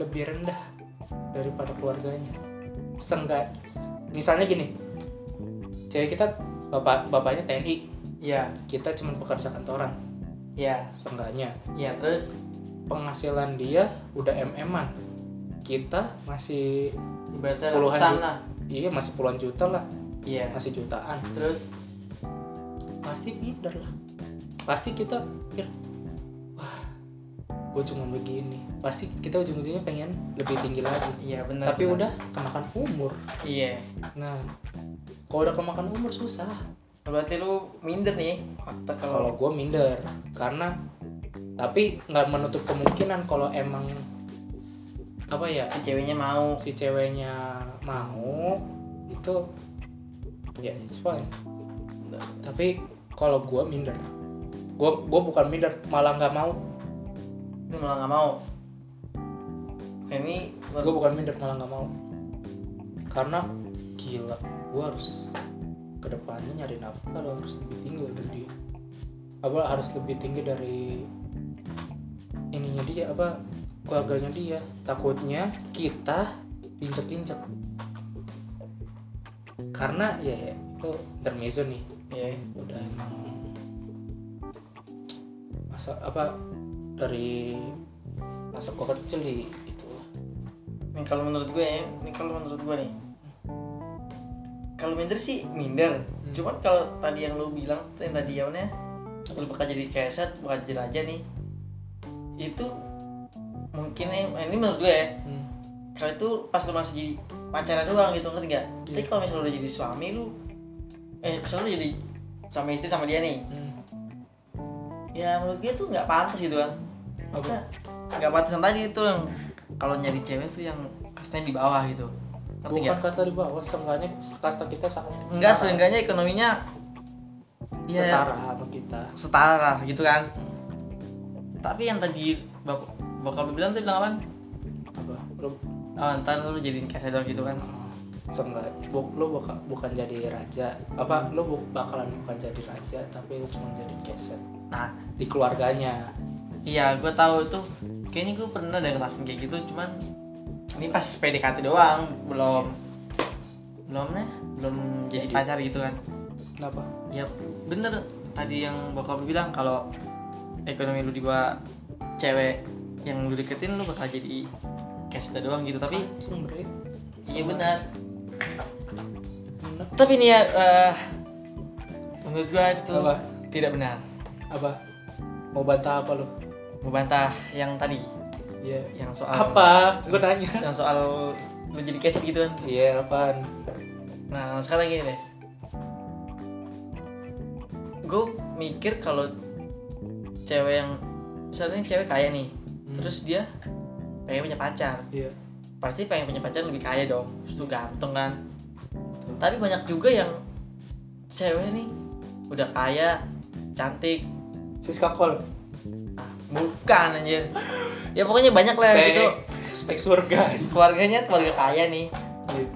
lebih rendah daripada keluarganya? Seenggak, misalnya gini cewek kita bapak bapaknya TNI iya. Kita cuma pekerja kantoran. Iya. Seenggaknya. Iya terus? Penghasilan dia udah mm-an kita masih ibaratnya Puluhan juta. lah. Iya masih puluhan juta lah. Iya. Masih jutaan. Terus? Pasti minder lah. Pasti kita pikir wah gue cuma begini. Pasti kita ujung-ujungnya pengen lebih tinggi lagi. Iya benar tapi benar. udah kemakan umur. Iya. Nah kalau udah kemakan umur susah. Berarti lu minder nih fakta kalau gue minder karena tapi nggak menutup kemungkinan kalau emang apa ya si ceweknya mau. si ceweknya mau itu ya it's fine. Tapi kalau gue minder gue gue bukan minder malah nggak mau. Lu malah nggak mau? Ini gue bukan minder malah nggak mau. Karena gila gue harus ke depannya nyari nafkah lo harus lebih tinggi dari dia. Apa harus lebih tinggi dari ininya dia apa keluarganya dia. Takutnya kita injek-injek karena ya, ya itu intermezzo nih. Iya udah emang masa apa dari masa gua kecil di itu Nih kalau menurut gue ya, ini kalau menurut gue nih. Kalau minder sih minder. Hmm. Cuman kalau tadi yang lu bilang tuh yang tadi yawannya lu bakal jadi keset, bakal jadi raja nih. Itu mungkin ini menurut gue ya. hmm. Kalau itu pas lu masih jadi pacaran doang gitu ngerti gak? Tapi Iya. kalau misalnya udah jadi suami lu eh misalnya lu jadi suami istri sama dia nih. Hmm. Ya menurut gue tuh nggak pantas gitu kan. Maksudnya nggak pantas tadi itu yang kalau nyari cewek tuh yang kastanya di bawah gitu. Ngerti bukan nggak? kasta di bawah seenggaknya kasta kita sama. Enggak, seenggaknya ekonominya ya setara sama kita. setara gitu kan. tapi yang tadi bap bokap lu bilang tuh bilang apa? Apa? Lu oh, ntar lu jadiin keset doang gitu kan. Seenggak, bu, lu buka, bukan jadi raja. Apa lu bu- bakalan bukan jadi raja tapi lu cuma jadi keset nah. Di keluarganya. Iya gue tahu tuh. Kayaknya gue pernah deh ngerasain kayak gitu cuman ini pas PDKT doang belum. Belum nih belum jadi Jadi. pacar gitu kan? Kenapa? Ya bener. Tadi yang bokap lu bilang kalau ekonomi lu di bawah cewek yang lu deketin lu bakal jadi keset doang gitu. Tapi iya benar tapi nih ya eh, menurut gua itu Apa? tidak benar. Apa? Mau bantah apa lu? Membantah yang tadi iya yang soal apa? Gue nanya yang soal lu jadi keset gitu kan. Iya apaan? Nah sekarang gini deh. Gue mikir kalau cewek yang misalnya cewek kaya nih Hmm. terus dia pengen punya pacar. Iya. Pasti pengen punya pacar lebih kaya dong terus tuh ganteng kan. Tapi banyak juga yang cewek nih udah kaya cantik. Siska ah, bukan anjir. Ya pokoknya banyak lah gitu. spek surga. Keluarganya keluarga kaya nih. Iya.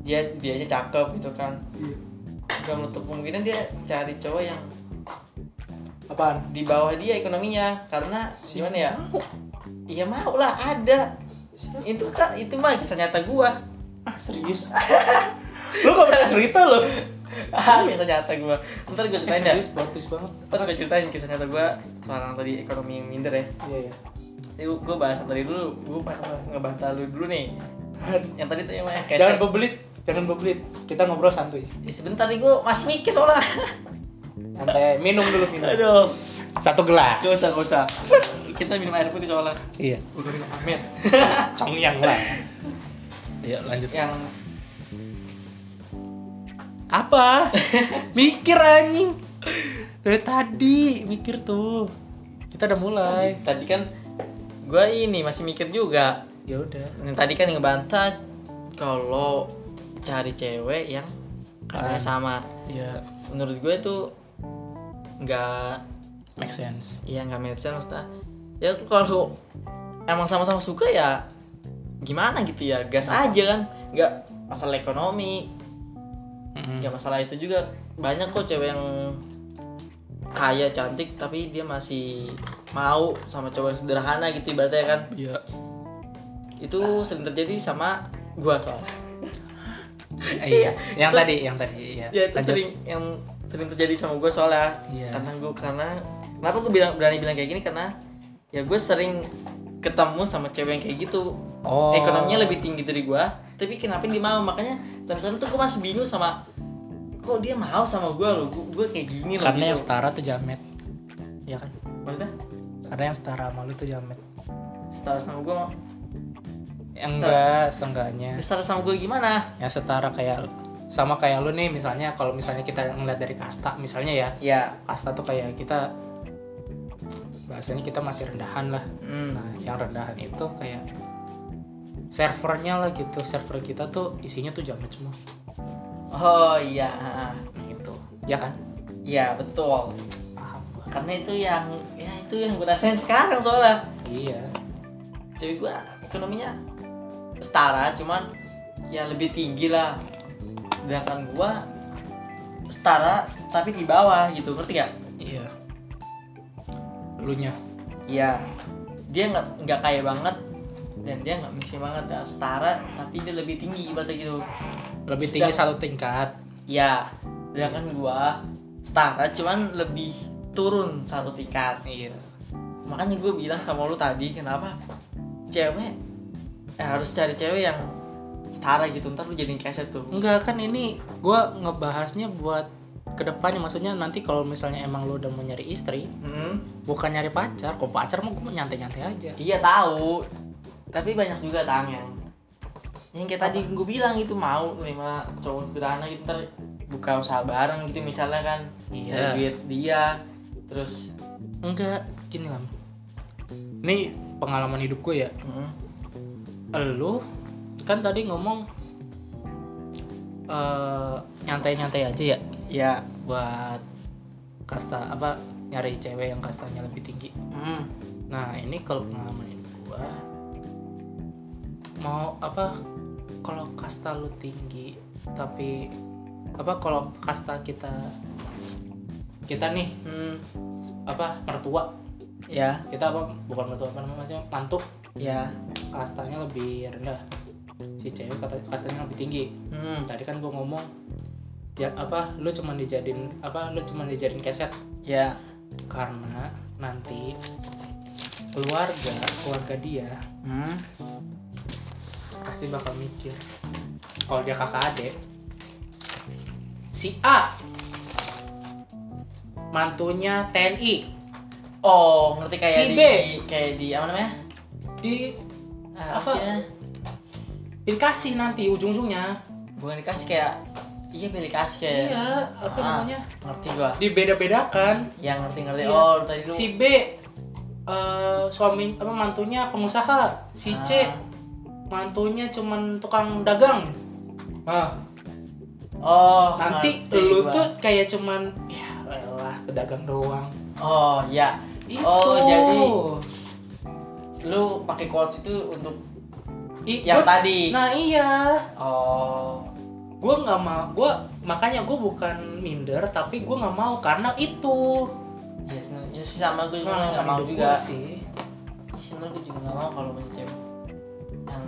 Dia dianya cakep gitu kan. Iya. Gak menutup kemungkinan dia cari cowok yang apaan? di bawah dia ekonominya. Karena gimana ya? Mau. iya mau lah ada. Siapa? itu kan itu mah kisah nyata gua. Ah serius? Lu gak pernah cerita lo ah kisah nyata gua. Ntar gua eh, ceritain ya serius bagus banget. Ntar gua ceritain kisah nyata gua soal yang tadi ekonomi yang minder ya. Iya iya. Jadi gua bahas tadi dulu gua ngebantah lu dulu nih. Yang tadi tuh yang mana jangan bebelit jangan bebelit kita ngobrol santuy. Ya, sebentar nih gua masih mikir soalnya. Santai minum dulu minum. Aduh. Satu gelas. Gak usah gak usah. Kita minum air putih soalnya. Iya. Bukan minum amer congyang lah. Iya lanjut. Yang apa? Mikir anjing. Dari tadi mikir tuh. Kita udah mulai. Tadi kan gua ini masih mikir juga. Ya udah. Yang tadi kan ngebantah kalau cari cewek yang katanya Kan. sama. Ya menurut gue itu nggak make sense. Ya nggak make sense maksudnya. Ya kalau emang sama-sama suka ya gimana gitu ya? Gas aja kan. Nggak masalah ekonomi Mm-mm. nggak masalah itu juga. Banyak kok cewek yang kaya cantik tapi dia masih mau sama cowok yang sederhana gitu ibaratnya kan. Iya. Itu sering terjadi sama gua soalnya. Iya yang Terus- tadi yang tadi iya. Ya itu Lanjut. sering yang sering terjadi sama gue soalnya. Iya. karena gue karena kenapa gue bilang berani bilang kayak gini? Karena ya gue sering ketemu sama cewek yang kayak gitu. Oh. Ekonominya lebih tinggi dari gue tapi kenapa dia mau? Makanya sampai sekarang tuh gue masih bingung sama kok dia mau sama gue loh? Gue kayak gini loh karena yang gitu. setara tuh jamet. Ya kan? Maksudnya? Karena yang setara sama lu tuh jamet. Setara sama gue yang enggak seenggaknya. Setara sama gue gimana? Yang setara kayak sama kayak lu nih misalnya kalau misalnya kita ngeliat dari kasta misalnya ya. Ya. Kasta tuh kayak kita bahasanya kita masih rendahan lah. Hmm. nah yang rendahan itu kayak servernya lah gitu. Server kita tuh isinya tuh jamet semua. Oh iya. Gitu. Ya kan? Iya betul. Paham karena itu yang ya itu yang gue rasain sekarang soalnya. Iya. Cewek gua ekonominya setara cuman ya lebih tinggi lah. Sedangkan gua setara tapi di bawah gitu. Ngerti gak? Lu nya Iya. Dia nggak nggak kaya banget dan dia nggak miskin banget. Ya setara tapi dia lebih tinggi ibaratnya gitu. Lebih Sedang- tinggi satu tingkat. Ya sedangkan gua setara cuman lebih turun satu tingkat. Iya. Makanya gue bilang sama lu tadi kenapa cewek eh, harus cari cewek yang setara gitu. Ntar lu jadiin keset tuh. Enggak kan ini gua ngebahasnya buat ke depannya maksudnya nanti kalau misalnya emang lu udah mau nyari istri hmm. bukan nyari pacar kok pacar mah gue nyantai-nyantai aja. Iya tahu. Tapi banyak juga tang yang yang kayak tadi gue bilang itu mau lima cowok sederhana gitu ntar buka usaha bareng gitu misalnya kan. Iya. duit dia terus enggak gini lah ini pengalaman hidup gue ya. Hmm, lu kan tadi ngomong eh, nyantai-nyantai aja ya ya. Buat kasta apa nyari cewek yang kastanya lebih tinggi. Hmm. nah ini kalau pengalaman gua mau apa kalau kasta lu tinggi tapi apa kalau kasta kita kita nih Hmm. apa mertua. Ya. Kita apa bukan mertua apa namanya maksudnya mantu. Ya. Kastanya lebih rendah. Si cewek kata kastanya lebih tinggi. Hmm. tadi kan gua ngomong ya apa lu cuma dijadiin apa lu cuma dijadiin keset ya karena nanti keluarga keluarga dia hmm. pasti bakal mikir kalau dia kakak adik si A mantunya TNI oh ngerti kayak Si di B. kayak di apa namanya di Ah, Apa? dikasih nanti ujung-ujungnya bukan dikasih kayak iya pilih kasih kayak iya apa Ah. namanya? ngerti gua. Dibeda-bedakan. Yang ngerti ngerti. Iya. oh tadi lu si B eh, suami apa mantunya pengusaha. Si C Ah. mantunya cuman tukang dagang. Ah. Oh nanti lu gua. tuh kayak cuman ya lah pedagang doang. Oh ya itu. Oh, jadi lu pakai quotes itu untuk I- yang tadi? Nah iya. Oh gue nggak mau gue makanya gue bukan minder tapi gue nggak mau karena itu. Ya, ya sih sama gue juga nggak mau juga. sih. Ya, sebenarnya gue juga nggak mau kalau punya cewek yang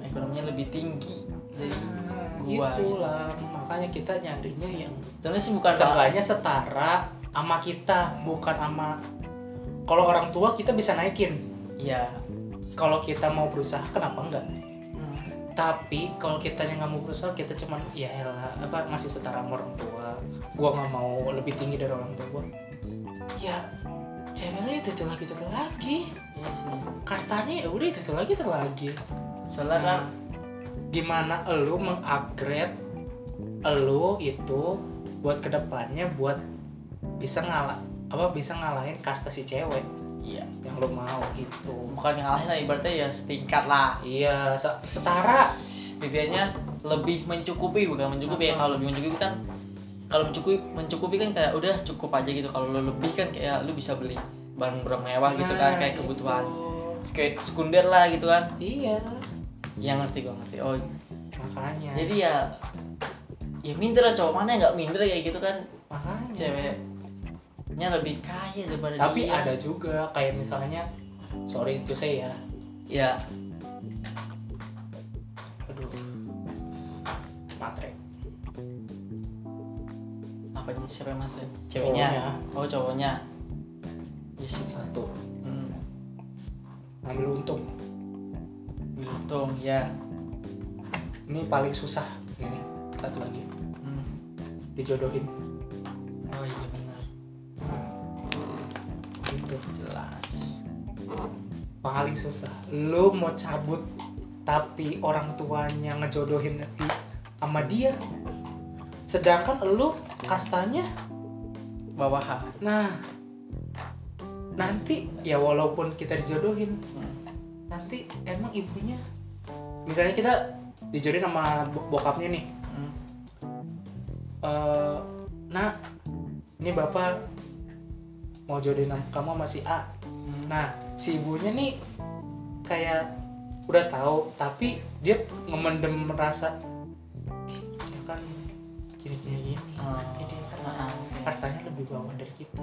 ekonominya lebih tinggi dari nah, gua itulah makanya kita nyarinya yang sebenarnya sih bukan seenggaknya setara sama kita bukan sama kalau orang tua kita bisa naikin. Iya. Kalau kita mau berusaha kenapa enggak. Tapi kalau kitanya nggak mau berusaha kita cuman ya elah apa masih setara sama orang tua. Gua nggak mau lebih tinggi dari orang tua gua. Ya ceweknya itu itu lagi itu lagi. Sih kastanya ya udah itu itu lagi itu lagi. Soalnya kan Nah, gimana elu mengupgrade elu itu buat ke depannya buat bisa ngalah apa bisa ngalahin kasta si cewek iya. Yang lu mau gitu. Bukan ngalahin lah ibaratnya ya setingkat lah. Iya se- setara. Setidaknya lebih mencukupi bukan mencukupi ya. Apa? kalau lebih mencukupi kan kalau mencukupi mencukupi kan kayak udah cukup aja gitu. Kalau lu lebih kan kayak lu bisa beli barang-barang mewah gitu kan Nah, kayak itu. kebutuhan. Kayak sekunder lah gitu kan. Iya. Yang ngerti gue ngerti. Oh. Makanya. Jadi ya ya minder lah cowok mana yang nggak minder kayak gitu kan. Makanya ceweknya lebih kaya daripada tapi dia ada juga kayak misalnya sorry itu saya ya. Ya. Aduh. Matre apa siapa yang mati ceweknya? Cowoknya. oh cowoknya. Ya sih satu. Hmm. ngambil untung. Untung ya. Ini paling susah ini. Satu lagi. Hmm. dijodohin. Oh iya gitu jelas paling susah lu mau cabut tapi orang tuanya ngejodohin sama dia sedangkan lu kastanya bawahan nah nanti ya walaupun kita dijodohin hmm. nanti emang ibunya misalnya kita dijodohin sama bo- bokapnya nih Hmm. eh nak ini bapak mau jodohin kamu sama si A. Hmm. nah si ibunya nih kayak udah tahu tapi dia ngemendem merasa "Ih, dia kan gini gini gini Oh. Ih, dia kan Ah, ah. kastanya lebih bawah dari kita.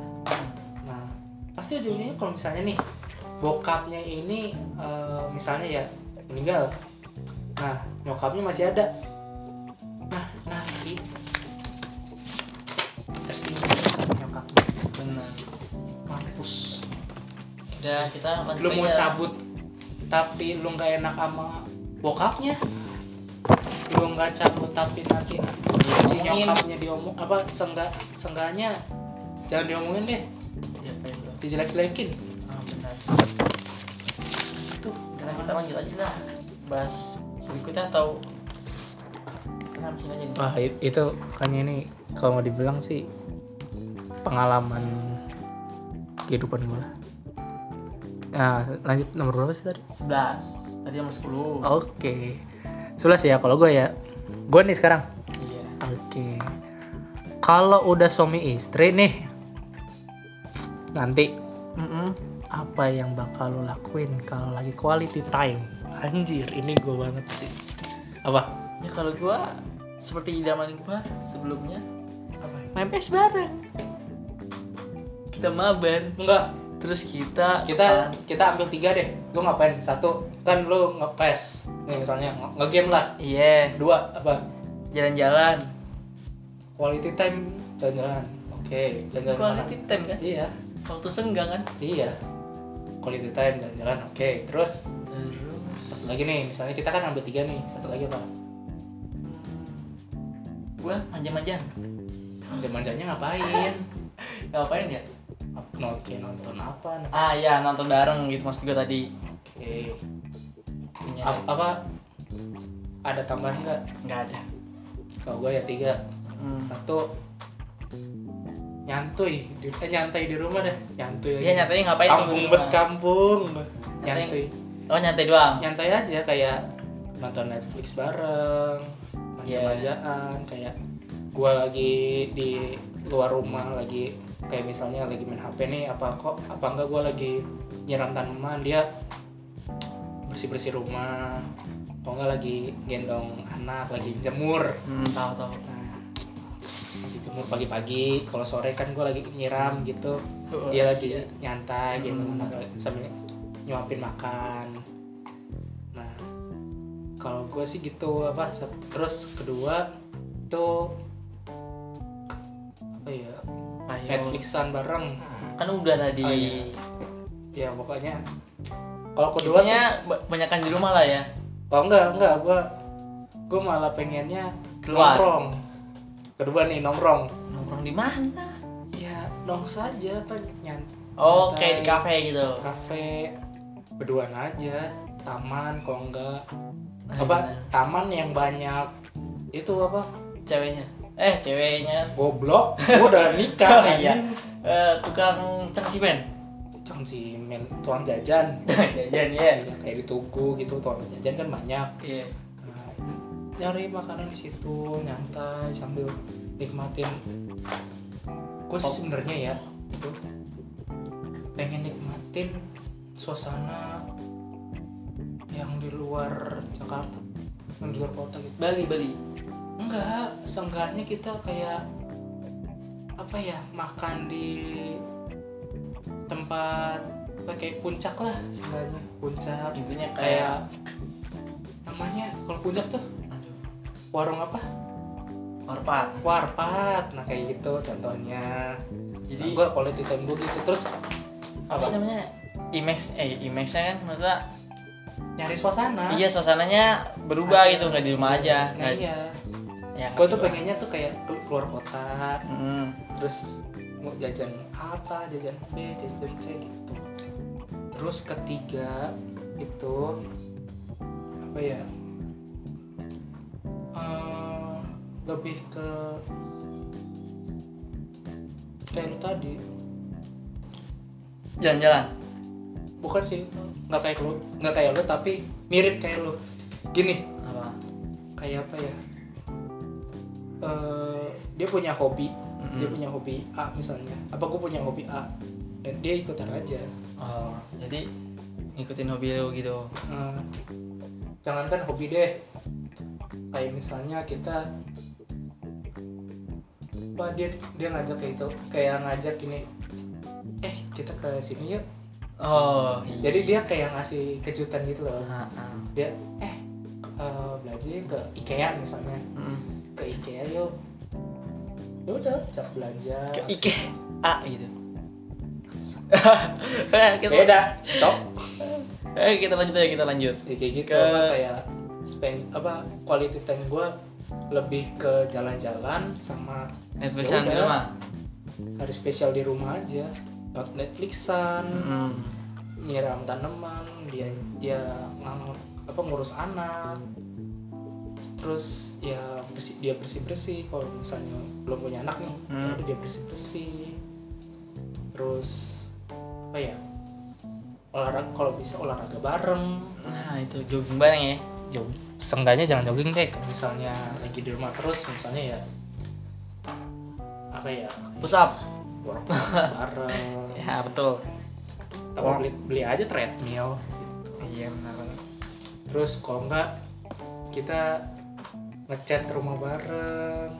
Nah pasti ujungnya kalau misalnya nih bokapnya ini eh, misalnya ya meninggal. Nah nyokapnya masih ada. Nah nanti tersinggung nyokapnya. Benar mampus. Udah kita lanjut lu mau aja. cabut tapi lu nggak enak sama bokapnya. Lu nggak cabut tapi nanti si Diomongin. nyokapnya diomong apa senggak senggaknya jangan diomongin deh. Ya dijelek-jelekin. Ah benar. Itu Karena kita lanjut aja lah. Bahas berikutnya atau wah itu makanya ini kalau mau dibilang sih pengalaman kehidupan gue lah nah lanjut nomor berapa sih tadi? 11 tadi nomor 10 oke. Sebelas ya kalau gue ya. Gue nih sekarang. Iya. Oke. Kalau udah suami istri nih, nanti Mm-mm. apa yang bakal lo lakuin kalau lagi quality time? Anjir ini gue banget sih. Apa? Ya kalau gua seperti idaman gua sebelumnya apa main PS bareng. Kita mabar, enggak. Terus kita kita kita ambil tiga deh. Lu ngapain? Satu kan lu ngepes nih misalnya nge- ngegame lah. Iya. Dua apa? Jalan-jalan. quality time jalan-jalan. Oke jalan-jalan mana? Quality time kan? iya. Waktu senggang kan? iya. Quality time jalan-jalan. Oke terus? Terus? Satu lagi nih misalnya kita kan ambil tiga nih. Satu lagi apa? Gua manja-manjaan. manja-manjanya ngapain? Ngapain ya? Not- kayak nonton apa nih? Ah iya nonton bareng gitu maksud gua tadi. oke Punya Ap- apa ada tambahan nggak nggak ada. kalau gue ya tiga Hmm. satu nyantuy di, eh, nyantai di rumah deh nyantuy Dia aja. nyatanya ngapain kampung bet kampung Nyantai- nyantuy Oh nyantai doang. nyantai aja kayak nonton Netflix bareng Iya. manja-manjaan kayak gua lagi di luar rumah lagi kayak misalnya lagi main HP nih apa kok apa enggak gua lagi nyiram tanaman dia bersih-bersih rumah kok enggak lagi gendong anak lagi jemur Hmm, tahu tahu. nah lagi jemur pagi-pagi kalau sore kan gua lagi nyiram gitu Oh, dia lagi iya. nyantai gitu Hmm. sambil nyuapin makan nah kalau gue sih gitu apa terus kedua itu apa ya Ayo. Netflixan bareng Kan udah tadi. Oh, iya. ya pokoknya kalau kedua tuh ba- banyakan di rumah lah ya. kalau enggak enggak gue gue malah pengennya Keluar. nongkrong kedua nih nongkrong Nongkrong di mana? ya nong saja apa nyan Oh, kayak di kafe gitu. kafe berduaan aja taman kalau enggak Nah, apa bener. taman yang banyak itu apa Ceweknya. Eh, ceweknya goblok gua udah nikah Oh, iya. eh, tukang cangcimen. Cang si men tuang jajan Jajan ya. ya, kayak di tugu gitu tuang jajan kan banyak Iya. Nah, nyari makanan di situ nyantai sambil nikmatin gue sih sebenarnya ya itu pengen nikmatin suasana yang di luar Jakarta yang di luar kota gitu Bali, Bali. Enggak seenggaknya kita kayak apa ya makan di tempat apa, kayak puncak lah seenggaknya. Puncak Intinya kayak kayak namanya kalau puncak tuh? Aduh, warung apa? Warpat. warpat nah kayak gitu contohnya. Jadi jadi gue quality time gue gitu terus apa? Sih namanya? Imax eh Imaxnya kan maksudnya nyari suasana. Iya suasananya berubah gitu nggak di rumah aja nah nggak iya ya, gue tuh pengennya tuh kayak kelu- keluar kota Hmm. terus mau jajan apa jajan B jajan C gitu. Terus ketiga itu apa ya Eh, lebih ke kayak lu tadi. Jalan-jalan? Bukan sih nggak kayak lu nggak kayak lu tapi mirip kayak lu. Gini apa? kayak apa ya Eh dia punya hobi Mm-mm. dia punya hobi A misalnya. Apa gue punya hobi A? Dan dia ikutan aja. Oh jadi ngikutin hobi lu gitu. Eh, jangankan hobi deh. Kayak misalnya kita wah dia dia ngajak kayak itu kayak ngajak ini eh kita ke sini yuk. Oh iya. Jadi dia kayak ngasih kejutan gitu loh. Ah. dia eh eh, belanja yuk ke IKEA misalnya. Mm. Ke IKEA yuk ya udah cap belanja. Ke Ike A gitu. Eh, kita, beda cok. Eh, kita lanjut aja kita lanjut. Ya, kayak gitu Ke- apa kayak spend apa quality time gue lebih ke jalan-jalan sama Netflixan Ya di udah. rumah hari spesial di rumah aja not Netflixan Mm. nyiram tanaman dia dia ngang- apa ngurus anak terus ya bersih dia bersih bersih kalau misalnya belum punya anak nih Hmm. ya udah dia bersih bersih terus apa ya olahraga kalau bisa olahraga bareng. Nah itu jogging bareng ya? Jog seenggaknya jangan jogging deh kalau misalnya lagi di rumah terus misalnya ya apa ya push up. Workout bareng. Ya betul. Apa beli beli aja treadmill. Iya benar. Terus kalau enggak kita ngechat rumah bareng.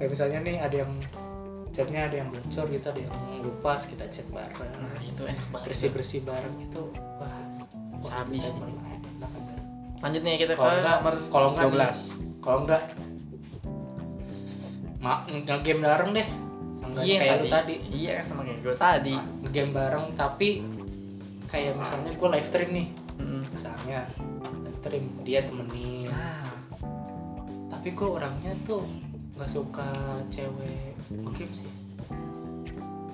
Kayak misalnya nih ada yang chatnya ada yang bocor gitu ada yang lupa kita chat bareng. Nah itu enak banget. Bersih bersih bareng itu wah Sabi kita sih. lanjut nih kita ke kalau enggak kalau enggak 12 nih, kalau enggak mak game bareng deh Seenggaknya iya kayak tadi. lu tadi. iya sama kayak gue tadi. Game bareng tapi kayak misalnya gue live stream nih. Mm. misalnya live stream dia temenin tapi gue orangnya tuh nggak suka cewek game sih?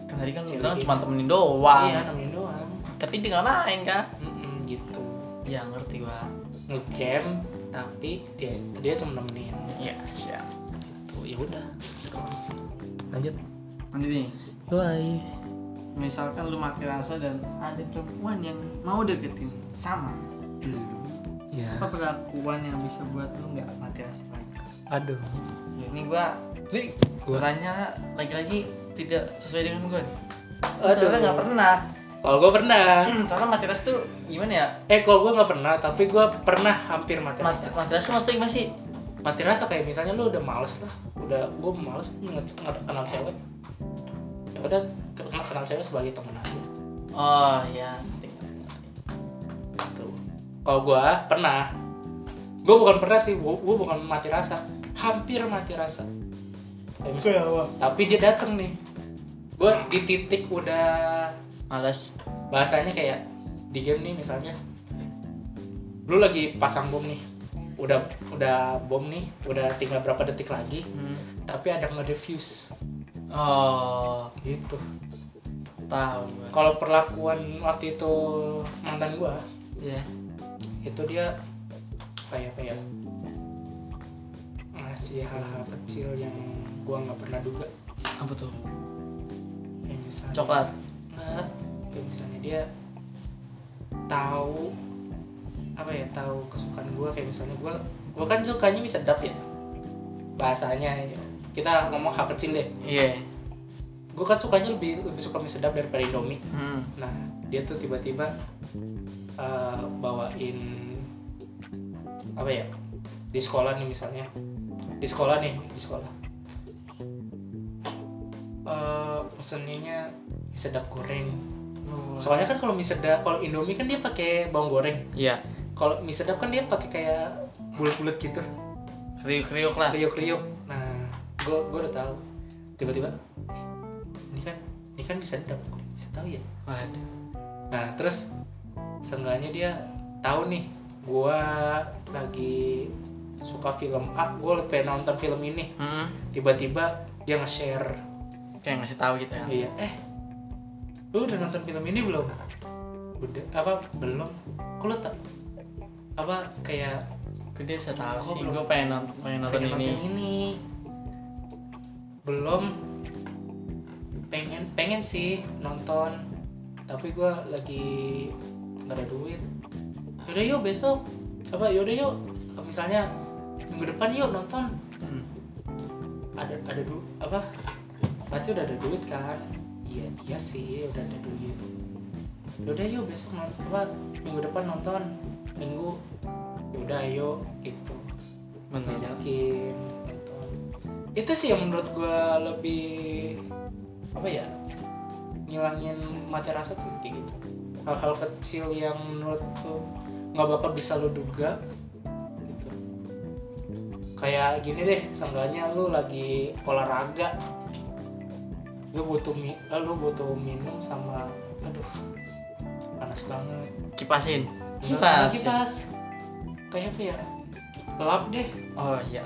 Kan tadi kan Cewek bilang cuma temenin doang. Iya nemenin doang. Tapi dia nggak main kan? Mm-mm, gitu. Iya ngerti gua ngegame tapi dia dia cuma nemenin. Iya siap gitu. Ya udah lanjut. Lanjut nih. Bye misalkan lu mati rasa dan ada perempuan yang mau deketin sama. Lu ya apa perlakuan yang bisa buat lu nggak mati rasa aduh. Ya, ini gua nih gua tanya lagi-lagi tidak sesuai dengan gua nih. Aduh. soalnya nggak pernah. Kalau gue pernah. Soalnya mati rasa tuh gimana ya? Eh kalau gue nggak pernah tapi gue pernah hampir mati Mas, rasa mati rasa maksudnya gimana sih? Mati rasa kayak misalnya lu udah males lah. Udah gue males kenal cewek. Ya udah kenal kenal cewek sebagai temen aja. Oh iya ngerti. gitu. Kalau gue pernah. Gue bukan pernah sih gue bukan mati rasa hampir mati rasa. Kayak misalnya tapi dia dateng nih. Gue di titik udah males. bahasanya kayak di game nih misalnya. Lu lagi pasang bom nih. Udah udah bom nih udah tinggal berapa detik lagi hmm. tapi ada nge-defuse. Oh. Gitu. Tahu kalau perlakuan waktu itu mantan gua ya itu dia apa ya ngasih hal-hal kecil yang gua nggak pernah duga. Apa tuh? Kayak misalnya coklat? Nggak. Kayak misalnya dia tahu apa ya tahu kesukaan gua. Kayak misalnya gua gua kan sukanya mie sedap ya. Bahasanya ya. kita ngomong hal kecil deh. Iya. Gua kan sukanya lebih lebih suka mie sedap daripada indomie. Hmm. nah dia tuh tiba-tiba eh, bawain apa ya di sekolah nih misalnya di sekolah nih di sekolah. Eh peseninnya mie sedap goreng. Soalnya kan kalau mie sedap kalau indomie kan dia pakai bawang goreng. Iya. Kalau mie sedap kan dia pakai kayak bulat-bulat gitu. Kriuk-kriuk lah. Kriuk-kriuk. Nah gue gue udah tahu. Tiba-tiba ini kan ini kan bisa sedap. Bisa tahu ya? Waduh. Nah terus seenggaknya dia tahu nih gua lagi suka film A, gua pengen nonton film ini. hmm. Tiba-tiba dia nge-share, kayak ngasih tahu gitu ya iya, eh, lu udah nonton film ini belum? Udah, apa belum? Kok lu tak apa kayak Kok dia bisa tahu sih gue pengen nonton pengen nonton pengen ini nonton ini? Belum. Pengen pengen sih nonton, tapi gua lagi nggak ada duit. Yaudah yuk besok, apa yaudah yuk misalnya minggu depan yuk nonton. Hmm. ada ada du apa? Pasti udah ada duit kan? Iya iya sih udah ada duit. Yaudah yuk besok nonton apa minggu depan nonton. Minggu yaudah ayo gitu. Bener ngajakin nonton. Itu sih yang menurut gua lebih apa ya ngilangin mati rasa tuh kayak gitu. Hal-hal kecil yang menurut lu nggak bakal bisa lu duga kayak gini deh seenggaknya lu lagi olahraga. Lu butuh mi lu butuh minum sama aduh panas banget. Kipasin? Kipas. kipas. Kayak apa ya? Lap deh. Oh ya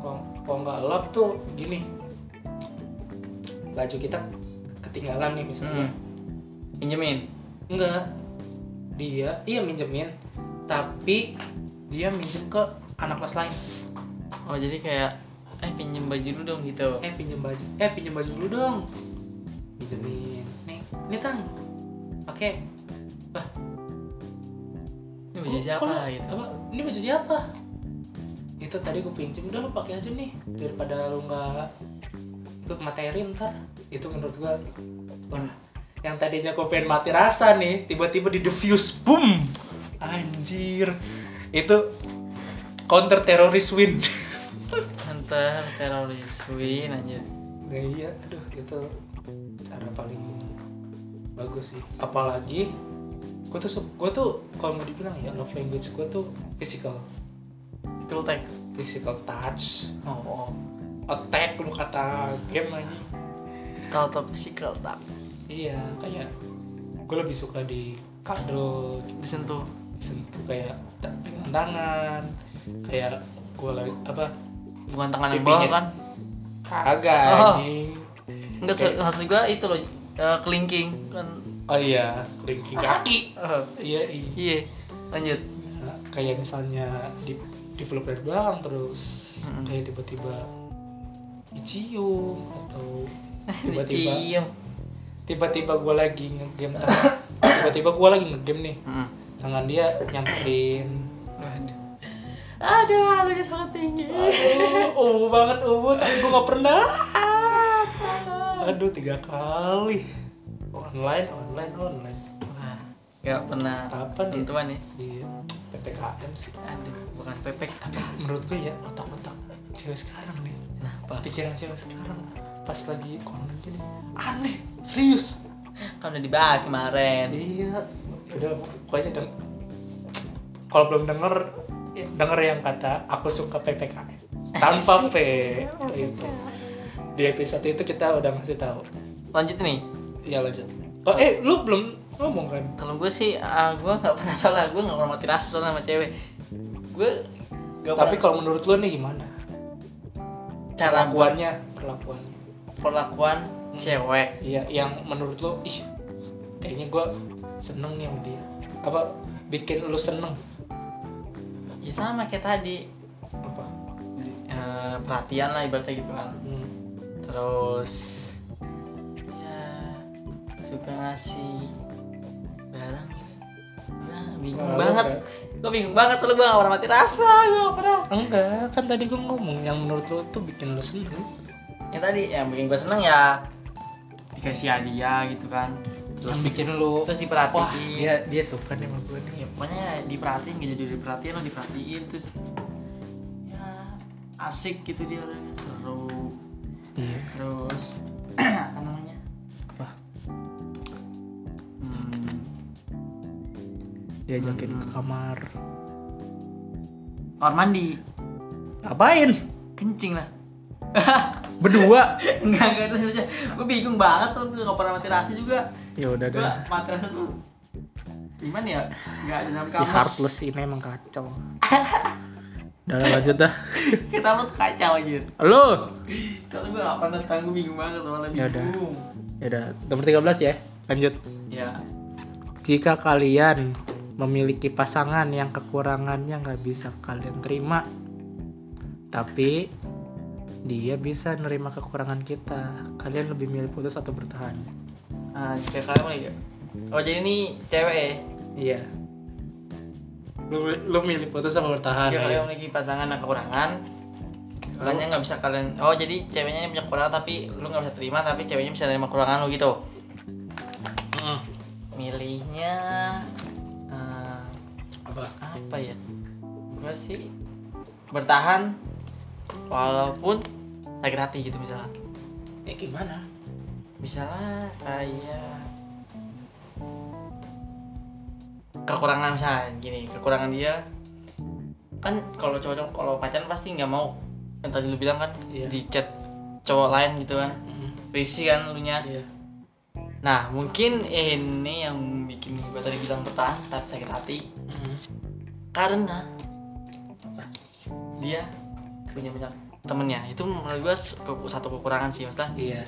kalau kalau nggak lap tuh gini. Baju kita ketinggalan nih misalnya. Hmm. pinjemin enggak dia iya minjemin. Tapi dia minjem ke anak kelas lain. Oh jadi kayak eh pinjem baju dulu dong gitu. Eh pinjem baju. Eh pinjem baju dulu dong. Pinjemin. Nih nih tang. Pakai ini baju siapa lu- gitu? apa? Ini baju siapa? Itu tadi gue pinjem. Udah lu pakai aja nih. Daripada lu nggak itu materi ntar. Itu menurut gua. Wah. Yang tadinya gua pengen mati rasa nih tiba-tiba di diffuse boom. Anjir. Itu counter teroris win. Hunter teroris win anjir. Nah iya aduh itu cara paling bagus sih. Apalagi gua tuh gua tuh kalau mau dibilang ya love language gua tuh physical. Tool tag physical touch. Oh, oh. attack lu kata game aja Tahu tahu physical tak iya kayak gue lebih suka di cuddle. Disentuh. Sentuh kayak pegangan tangan kayak gue lagi apa? Bukan tangan yang bawah kan? Kagak Oh. anjing. Enggak Kayak- maksud gua itu loh eh, kelingking kan. Oh iya kelingking kaki. Eh, iya iya. Iya lanjut. Nah, kayak misalnya di dipeluk dari belakang terus Mm-mm. kayak tiba-tiba dicium atau tiba-tiba tiba-tiba gue lagi ngegame tiba-tiba gue lagi ngegame nih. Mm. tangan dia nyamperin. Aduh, halunya sangat tinggi. aduh ubu banget ubu tapi gue gak pernah aduh tiga kali online online online Wah, gak pernah Kapan ya? sentuhan ya? iya ppkm sih Aduh, bukan pepek tapi menurut gue ya otak-otak cewek sekarang nih kenapa? pikiran cewek sekarang pas lagi corona gini aneh serius Kan udah dibahas kemarin. iya udah pokoknya deng kalau belum denger denger yang kata aku suka ppkm tanpa p itu di episode itu kita udah ngasih tahu. Lanjut nih. ya lanjut. Oh eh lu belum ngomong kan? Kalau gue sih, ah, gue gak pernah salah. Gue gak pernah mati rasa soalnya sama cewek. Gue gak tapi pernah kalau menurut lu nih gimana? Cara perlakuannya perlakuannya. Perlakuan cewek. iya yang menurut lu ih kayaknya gue seneng nih sama dia. Apa bikin lu seneng Ya sama kayak tadi. apa Eh, perhatian lah ibaratnya gitu kan. hmm. terus ya suka ngasih barang gitu. nah, bingung lu banget kayak- gue bingung banget soalnya gue gak pernah mati rasa gue pernah enggak kan tadi gue ngomong yang menurut lu tuh bikin lu seneng yang tadi yang bikin gue seneng ya dikasih hadiah gitu kan terus yang bikin lu terus wah diperhatiin dia dia suka nih sama gue nih ya, pokoknya diperhatiin gak jadi diperhatiin lo diperhatiin terus ya asik gitu dia orangnya seru. Iya. Terus apa namanya? Apa? Hmm, diajakin ke kamar. Kamar mandi. Ngapain? Kencing lah berdua? Enggak enggak itu aja. Gue bingung banget soalnya gue gak pernah mati rasa juga. Ya udah dah mati rasa tuh gimana ya? Nggak ada dalam si kamus heartless ini emang kacau. Udah lanjut dah. Kenapa tuh kacau aja lu soalnya gue gak pernah tahu gue bingung banget soalnya Ya udah. bingung. Ya udah nomor 13 ya. Lanjut. Ya. Jika kalian memiliki pasangan yang kekurangannya nggak bisa kalian terima tapi dia bisa nerima kekurangan kita. Kalian lebih milih putus atau bertahan? Ah kayak kalian lagi ya? Oh jadi ini cewek ya? Iya. Lu, lu milih putus sama bertahan? Ya? kalian memiliki pasangan yang kekurangan. Makanya nggak bisa kalian oh jadi ceweknya punya kekurangan tapi lu nggak bisa terima tapi ceweknya bisa terima kekurangan lu gitu? Mm. milihnya eh, apa? apa ya? Gue sih? Bertahan walaupun sakit hati gitu misalnya. Ya gimana? Misalnya kayak kekurangan misalnya gini kekurangan dia kan kalau cowok kalau pacaran pasti nggak mau. Yang tadi lu bilang kan Iya. di chat cowok lain gitu kan. Mm. risih kan lu nya iya. Nah mungkin ini yang bikin gue tadi bilang bertahan tapi sakit hati. Mm. karena dia punya banyak temennya. Itu menurut gue satu kekurangan sih maksudnya. Iya.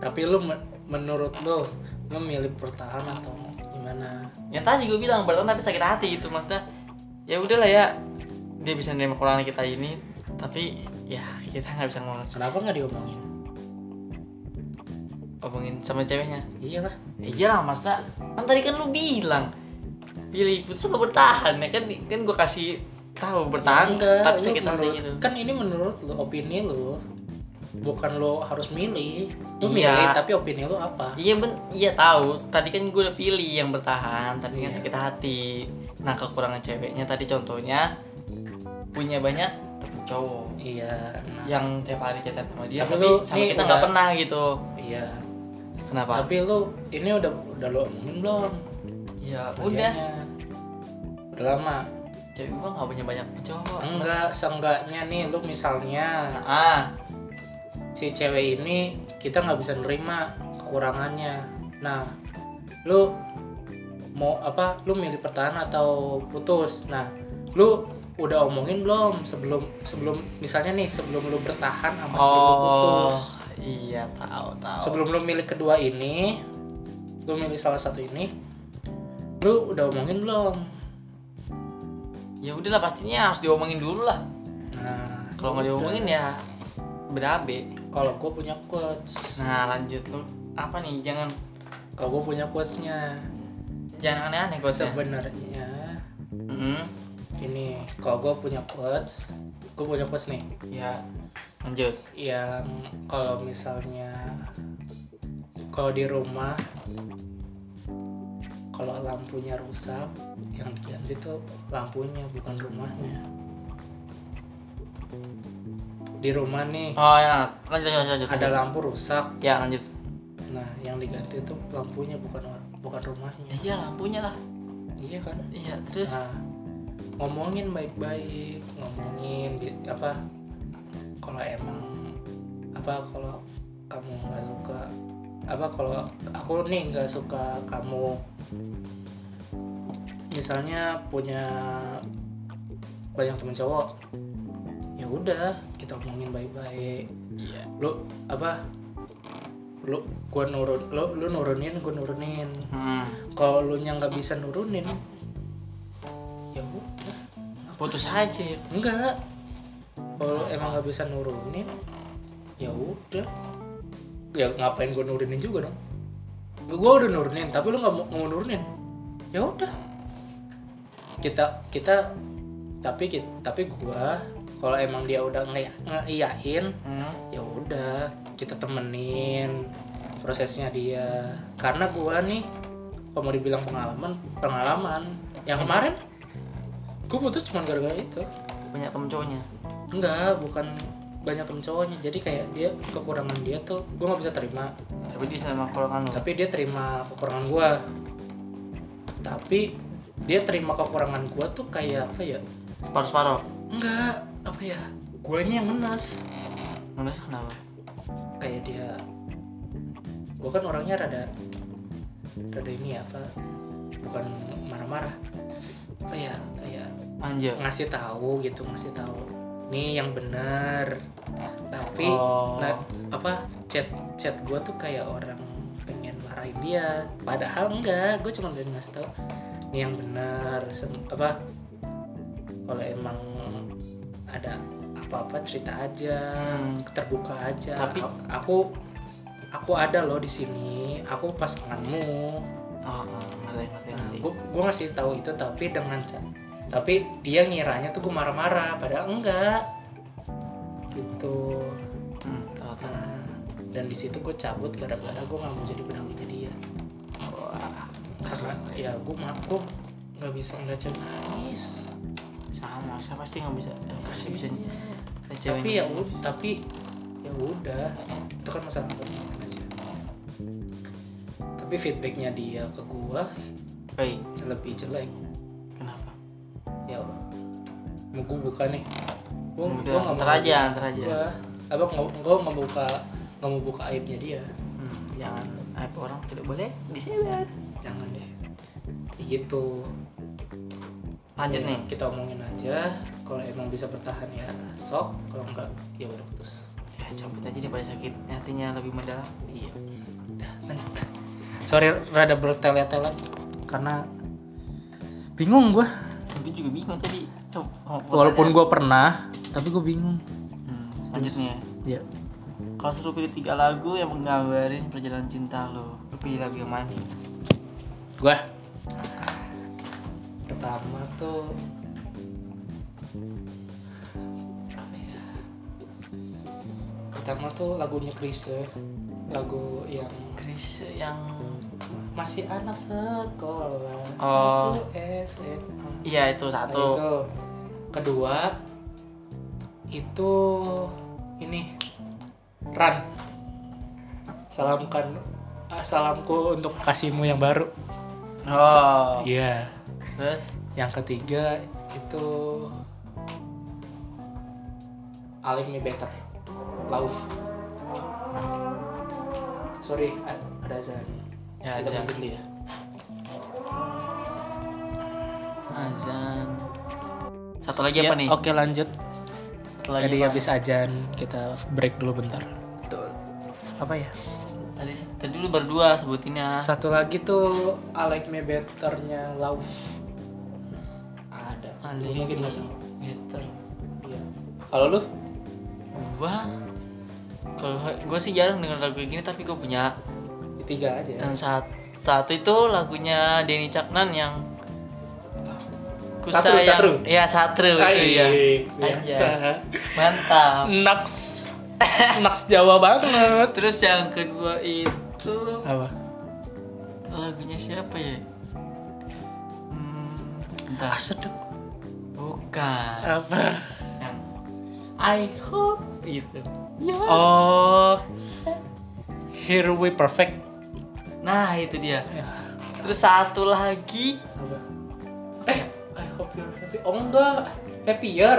Tapi lu men- menurut lu lu milih bertahan atau gimana? Yang tadi gue bilang bertahan tapi sakit hati gitu maksudnya. Ya udahlah ya dia bisa nerima kekurangan kita ini tapi ya kita nggak bisa ngomong. Kenapa nggak diomongin? Ngomongin sama ceweknya? Iyalah. Iya lah maksudnya. Kan tadi kan lu bilang pilih putus apa bertahan ya. Kan kan gue kasih tahu bertahan Enggak, tapi sakit hati gitu kan ini menurut lu opini lu bukan lo harus milih lo Iya. milih tapi opini lo apa Iya ben, iya tahu. Tadi kan gue udah pilih yang bertahan, tapi kan Iya. sakit hati. Nah kekurangan ceweknya tadi contohnya punya banyak temen cowok iya nah, yang tiap hari chatan sama dia, Tapi tapi, lu sama kita nggak pernah gitu. iya Kenapa? tapi lo ini udah udah lo omongin belum ya udah. Udah lama Cewek gue nggak punya banyak cowok. enggak seenggaknya nih lo misalnya Ah, si cewek ini kita nggak bisa nerima kekurangannya. Nah lu mau apa lu milih pertahan atau putus? Nah lu udah omongin belum sebelum sebelum misalnya nih sebelum lu bertahan sama sebelum lu oh, putus iya tahu tahu. sebelum lu milih kedua ini lu milih salah satu ini lu udah omongin belum Ya udahlah pastinya harus diomongin dulu lah. nah Kalau nggak diomongin ya berabe. kalau gue punya quotes Nah lanjut lu apa nih? Jangan kalau gue punya quotesnya jangan aneh-aneh gue sebenarnya Hmm, ini kalau gue punya quotes gue punya quotes nih ya lanjut. yang kalau misalnya kalau di rumah kalau lampunya rusak yang diganti tuh lampunya bukan rumahnya di rumah nih Oh ya lanjut lanjut lanjut. ada lanjut. lampu rusak Ya lanjut. nah yang diganti tuh lampunya bukan bukan rumahnya Ya, iya lampunya lah. iya kan Iya terus. nah ngomongin baik-baik ngomongin apa kalau emang apa kalau kamu nggak suka apa kalau aku nih nggak suka kamu misalnya punya banyak temen cowok ya udah kita ngomongin baik-baik Iya. lu apa lu gua nurun lu lu nurunin gua nurunin Hmm. kalau lu nya nggak bisa nurunin ya udah Putus aja. enggak kalau emang nggak bisa nurunin ya udah ya ngapain gue nurunin juga dong? Gue udah nurunin tapi lu nggak mau, nurunin. Ya udah. Kita kita tapi ki- tapi gue kalau emang dia udah nge- ngeiyain Hmm. ya udah kita temenin prosesnya dia. Karena gua nih kalau mau dibilang pengalaman pengalaman. Yang kemarin gue putus cuma gara-gara itu. Banyak temen cowoknya. enggak bukan banyak temen cowoknya jadi kayak dia kekurangan dia tuh gue nggak bisa terima Tapi dia sama kekurangan lu. tapi dia terima kekurangan gua tapi dia terima kekurangan gua tuh kayak apa ya Separuh-separuh. enggak apa ya guanya yang ngenes Nulis kenapa? kayak dia gue kan orangnya rada rada ini ya apa bukan marah-marah apa ya kayak Anjir. ngasih tahu gitu ngasih tahu nih yang bener tapi Oh. nah, apa chat chat gue tuh kayak orang pengen marahin dia padahal enggak gue cuma pengen ngasih tahu nih yang bener apa kalau emang ada apa-apa cerita aja Hmm. terbuka aja Tapi- aku aku ada loh di sini aku pasanganmu Oh, oh, ngerti ngerti nah, ngerti. gue ngasih tahu itu tapi dengan tapi dia ngiranya tuh gue marah-marah padahal enggak. Gitu. Hmm, nah dan di situ gue cabut gara-gara gue nggak mau jadi pendampingnya dia. Wah, karena ya gue mah gue nggak bisa ngeliat cewek nangis. Sama saya pasti nggak bisa ya, pasti bisa Iya. cewek tapi ya udah tapi ya udah. Itu kan masalah kepentingan aja. Tapi feedbacknya dia ke gua baik. lebih jelek ya mau gua buka nih. Gua udah gua nggak ntar mau aja ntar aja. Gua apa gua nggak mau buka nggak mau buka aibnya dia. Hmm, jangan. Aib orang tidak boleh disebar. Jangan deh. Gitu. Lanjut Ya, nih. kita omongin aja. Kalau emang bisa bertahan ya sok. Kalau enggak ya udah putus. Ya cabut aja daripada sakit hatinya lebih mendalam. Iya. Udah lanjut. Sorry rada bertele-tele karena bingung gua itu juga bingung tadi. Coba, oh, walaupun gua pernah tapi gua bingung. Hmm, selanjutnya. ya kalau suruh pilih tiga lagu yang menggambarin perjalanan cinta lo lo pilih lagu yang mana? Gua? Pertama tuh apa ya? Pertama tuh lagunya Chrisye lagu yang Chris yang masih anak sekolah Oh. satu SMA iya itu Nah, satu itu. Kedua itu ini Ran salamkan ah, salamku untuk kasihmu yang baru. Oh. Iya. Terus? Yang ketiga itu like me better. Lauf. Sorry ada azan ya kita azan. dia. Azan. Satu lagi apa Ya, nih? oke lanjut. Satu lagi tadi apa? habis ajan kita break dulu bentar. Apa ya? Tadi tadi lu berdua sebutinnya. Satu lagi tuh I like me betternya Lauf. Ada. Ali Lu mungkin nggak tahu. gitu iya. Kalau lu? Gua? Kalau gua sih jarang denger lagu kayak gini tapi gua punya tiga aja. Yang saat satu itu lagunya Denny Caknan yang ku Satru, Satru. ya Satru itu ya biasa. Mantap. Naks. Naks Jawa banget. Terus yang kedua itu apa? lagunya siapa ya? Hmm, entah. Sedep bukan. Apa? Yang I hope itu ya. Oh. Here We Perfect nah itu dia. Ya, terus satu lagi. Apa? Eh I hope you're happy. Oh enggak. Happier.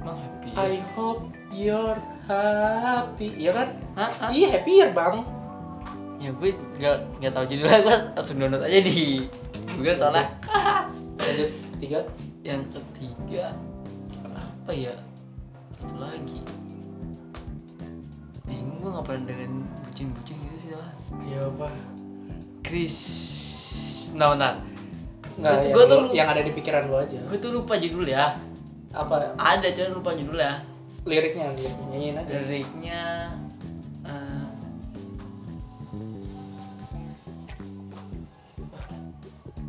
Emang happy? I hope you're happy. Iya kan? Hah? Iya happier bang. Ya gue nggak nggak tahu judulnya. Gue langsung download aja di Google soalnya. Lanjut. Ketiga yang ketiga. Apa ya? Satu lagi. Bingung gue nggak pernah dengan bucin-bucin iya apa? Chris nah bentar Enggak, Gua tuh- yang, lu- ada di pikiran lu aja. Gue tuh lupa judul ya. Apa? Ada cuman lupa judulnya liriknya liriknya. Nyanyiin aja. Liriknya eh,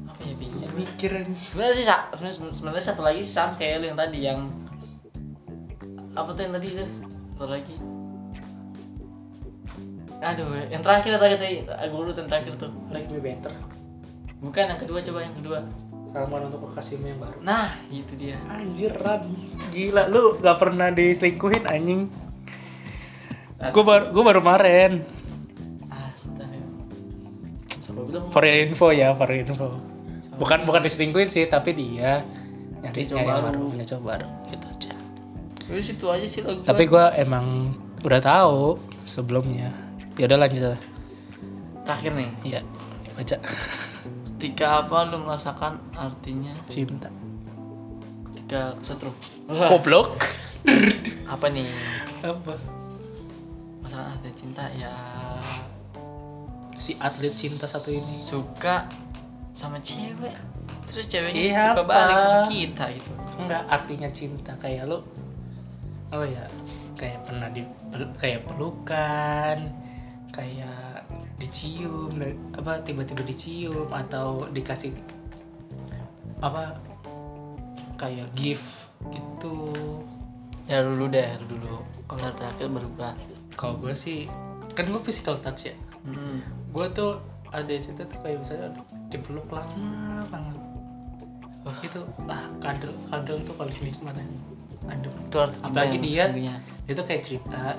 apa ya bingung ya mikir aja. Sebenarnya sih sebenarnya sebenarnya satu lagi sih sama kayak lu yang tadi yang apa tuh yang tadi itu? Satu lagi aduh yang terakhir tadi aku dulu yang terakhir tuh. Like me better. Bukan yang kedua coba yang kedua. Salaman untuk kekasihmu yang baru. Nah itu dia. Anjir Ran gila lu gak pernah diselingkuhin anjing. Gue baru gue baru kemarin. Astaga. Siapa bilang? For your info ya for your info. Bukan bukan diselingkuhin sih tapi dia nyari cowok nyari yang baru. baru punya cowok baru gitu aja. Udah situ aja sih lagu tapi gue emang udah tahu sebelumnya ya udah lanjut lah terakhir nih. Iya baca. Ketika apa lu merasakan artinya? Cinta ketika kesetrum. Goblok. Apa nih? Apa? Masalah arti cinta ya. Si atlet cinta satu ini. Suka sama cewek. Terus ceweknya Iya, suka balik sama apa? kita gitu. Enggak artinya cinta. Kayak lu oh ya? Kayak pernah di kayak pelukan kayak dicium apa tiba-tiba dicium atau dikasih apa kayak gift gitu. Ya dulu deh lu dulu. Kalau terakhir gua. kalau gue sih kan gue physical touch ya. Hmm. gue tuh ada situ tuh kayak misalnya dipeluk lama banget. Wah. Itu ah kadal kadal tuh paling nikmat itu arti cinta apalagi dia tuh kayak cerita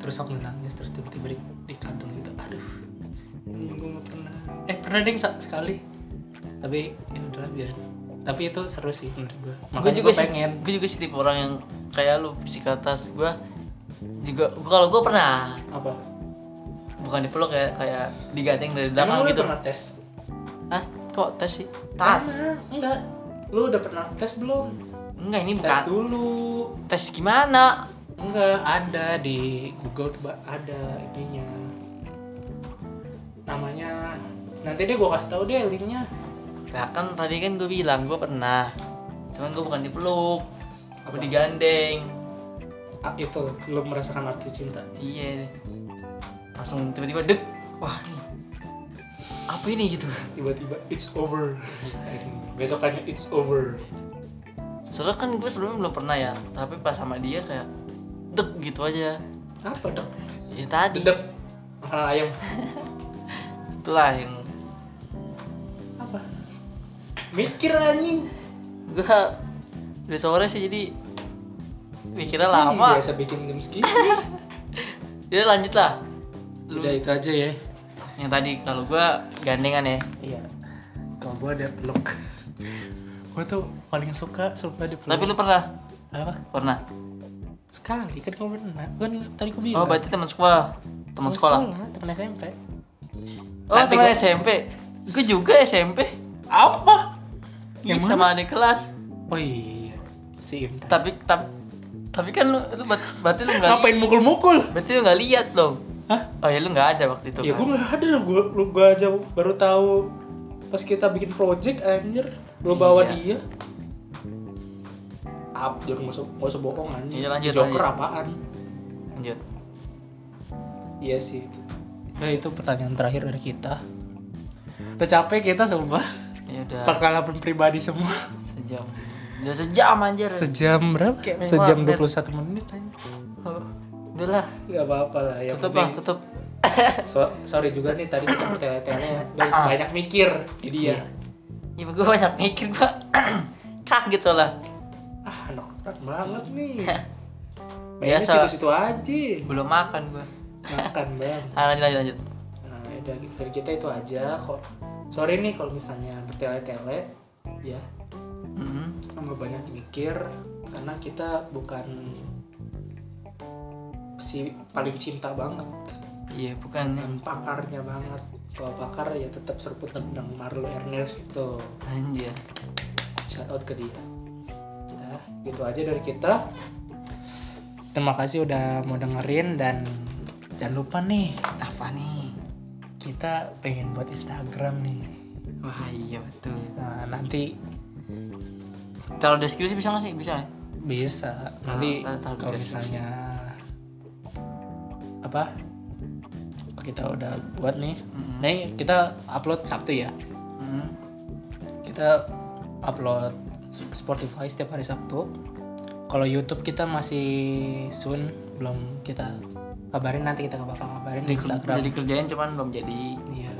terus aku nangis terus tiba-tiba di, di kadal gitu. Aduh. Gue gak pernah. Eh pernah ding sekali. Tapi ya udah biar tapi itu seru sih menurut gue gue makanya juga gue sih pengen. gue juga sih tipe orang yang kayak lu psikotas gue juga kalau gue pernah. Apa? Bukan dipeluk kayak kayak digandeng dari belakang gitu. pernah tes? Hah? kok tes sih? Tes enggak. Lu udah pernah tes belum? Enggak ini tes bukan. dulu. Tes gimana Enggak, ada di Google tuh ada ininya. Namanya nanti deh gua kasih tahu deh linknya. Nah kan tadi kan gue bilang gue pernah Cuman gue bukan dipeluk Apa? Gue digandeng Ah, itu lu merasakan arti cinta. Iya Langsung tiba-tiba dek Wah nih Apa ini gitu Tiba-tiba it's over. Besokannya it's over. Soalnya kan gue sebelumnya belum pernah ya Tapi pas sama dia kayak Dek gitu aja. Apa dok ya tadi. Dedek makanan ayam itulah yang apa? Mikir anjing. Gua udah sore sih jadi mikirnya lama. biasa bikin game segini. Jadi lanjut lah lu udah itu aja ya. Yang tadi kalau gua gandengan ya. Iya. Kalau gua ada peluk gua tuh paling suka suka di peluk tapi lu pernah? Apa? Pernah sekali kan gua pernah? Kan tadi gua bilang. Oh berarti teman sekolah. Teman sekolah. teman SMP oh Nanti teman gua- SMP gue juga SMP apa? Yang sama adik kelas. Oh iya si Imtan tapi tapi tapi kan lu, lu ber- berarti lu nggak ngapain mukul-mukul? Berarti lu nggak lihat dong? Hah? oh ya lu nggak ada waktu itu ya kan? gua nggak ada. Gua lu gua aja baru tahu pas kita bikin project anjir. Lu bawa Iya. dia up jangan nggak usah nggak usah bohong anjir Iya, lanjut, Joker lanjut. apaan? Lanjut. Iya sih itu. Nah, itu pertanyaan terakhir dari kita. Udah capek kita sumpah. Ya udah. Pengalaman pribadi semua. Sejam. Udah sejam anjir. Sejam berapa? Kayak sejam main 21 menit. Anjir. Oh, udahlah. Gak apa-apa lah yang tutup lah penting- tutup. So- sorry juga nih tadi kita bertele-tele. Banyak, banyak mikir jadi ya. Iya, gue banyak mikir gua kaget soalnya. ah anak berat banget nih. Biasa. Biasa. situ-situ aja. Belum makan gua. Makan bang. Ah, lanjut lanjut lanjut. Nah dari, dari kita itu aja kok. Sorry nih kalau misalnya bertele-tele ya. Mhm. sama banyak mikir karena kita bukan si paling cinta banget. Iya bukan yang pakarnya banget. Kalau pakar ya tetap seruput tentang Marlo Ernesto anjir. Shout out ke dia. nah gitu aja dari kita. Terima kasih udah mau dengerin dan jangan lupa nih apa nih? Kita pengen buat Instagram nih. Wah iya betul. Nah nanti taruh deskripsi bisa nggak sih? Bisa nggak? bisa. Nanti kalau misalnya apa? Kita udah buat nih. Mhm. nih kita upload Sabtu ya. Mhm. kita upload Spotify setiap hari Sabtu. Kalau YouTube kita masih soon belum kita kabarin nanti kita bakal kabarin di Udah Instagram. dikerjain cuman belum jadi. Iya.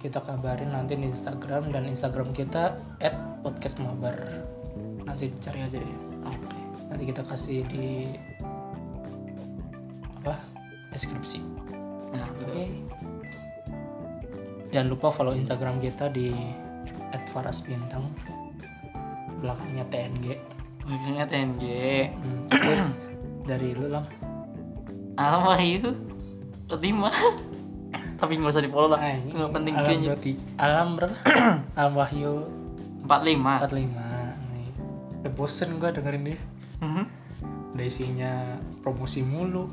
Kita kabarin nanti di Instagram dan Instagram kita @podcastmabar nanti cari aja deh. Oke. Nanti kita kasih di apa deskripsi. Nah Oke. Jangan lupa follow Instagram kita di @farasbintang. Belakangnya TNG. Maksudnya TNG Hmm, terus dari lu lah. Alam Wahyu Lima Tapi nggak usah di follow lah Ah, Itu nggak penting alam kayaknya berarti alam berapa? alam Wahyu 45 45. Nih. Eh, bosen gua dengerin dia. Mhm. Udah isinya promosi mulu.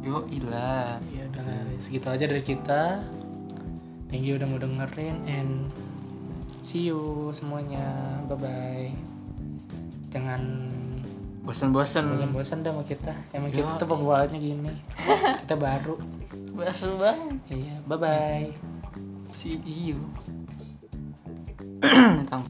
Yo ilah Ya udah segitu aja dari kita. Thank you udah mau dengerin and see you semuanya. Bye bye. Jangan Bosan-bosan bosan-bosan dah sama kita. Emang Yo. kita tuh pembawaannya gini. kita baru. Baru bang Iya, bye bye. See you Tang.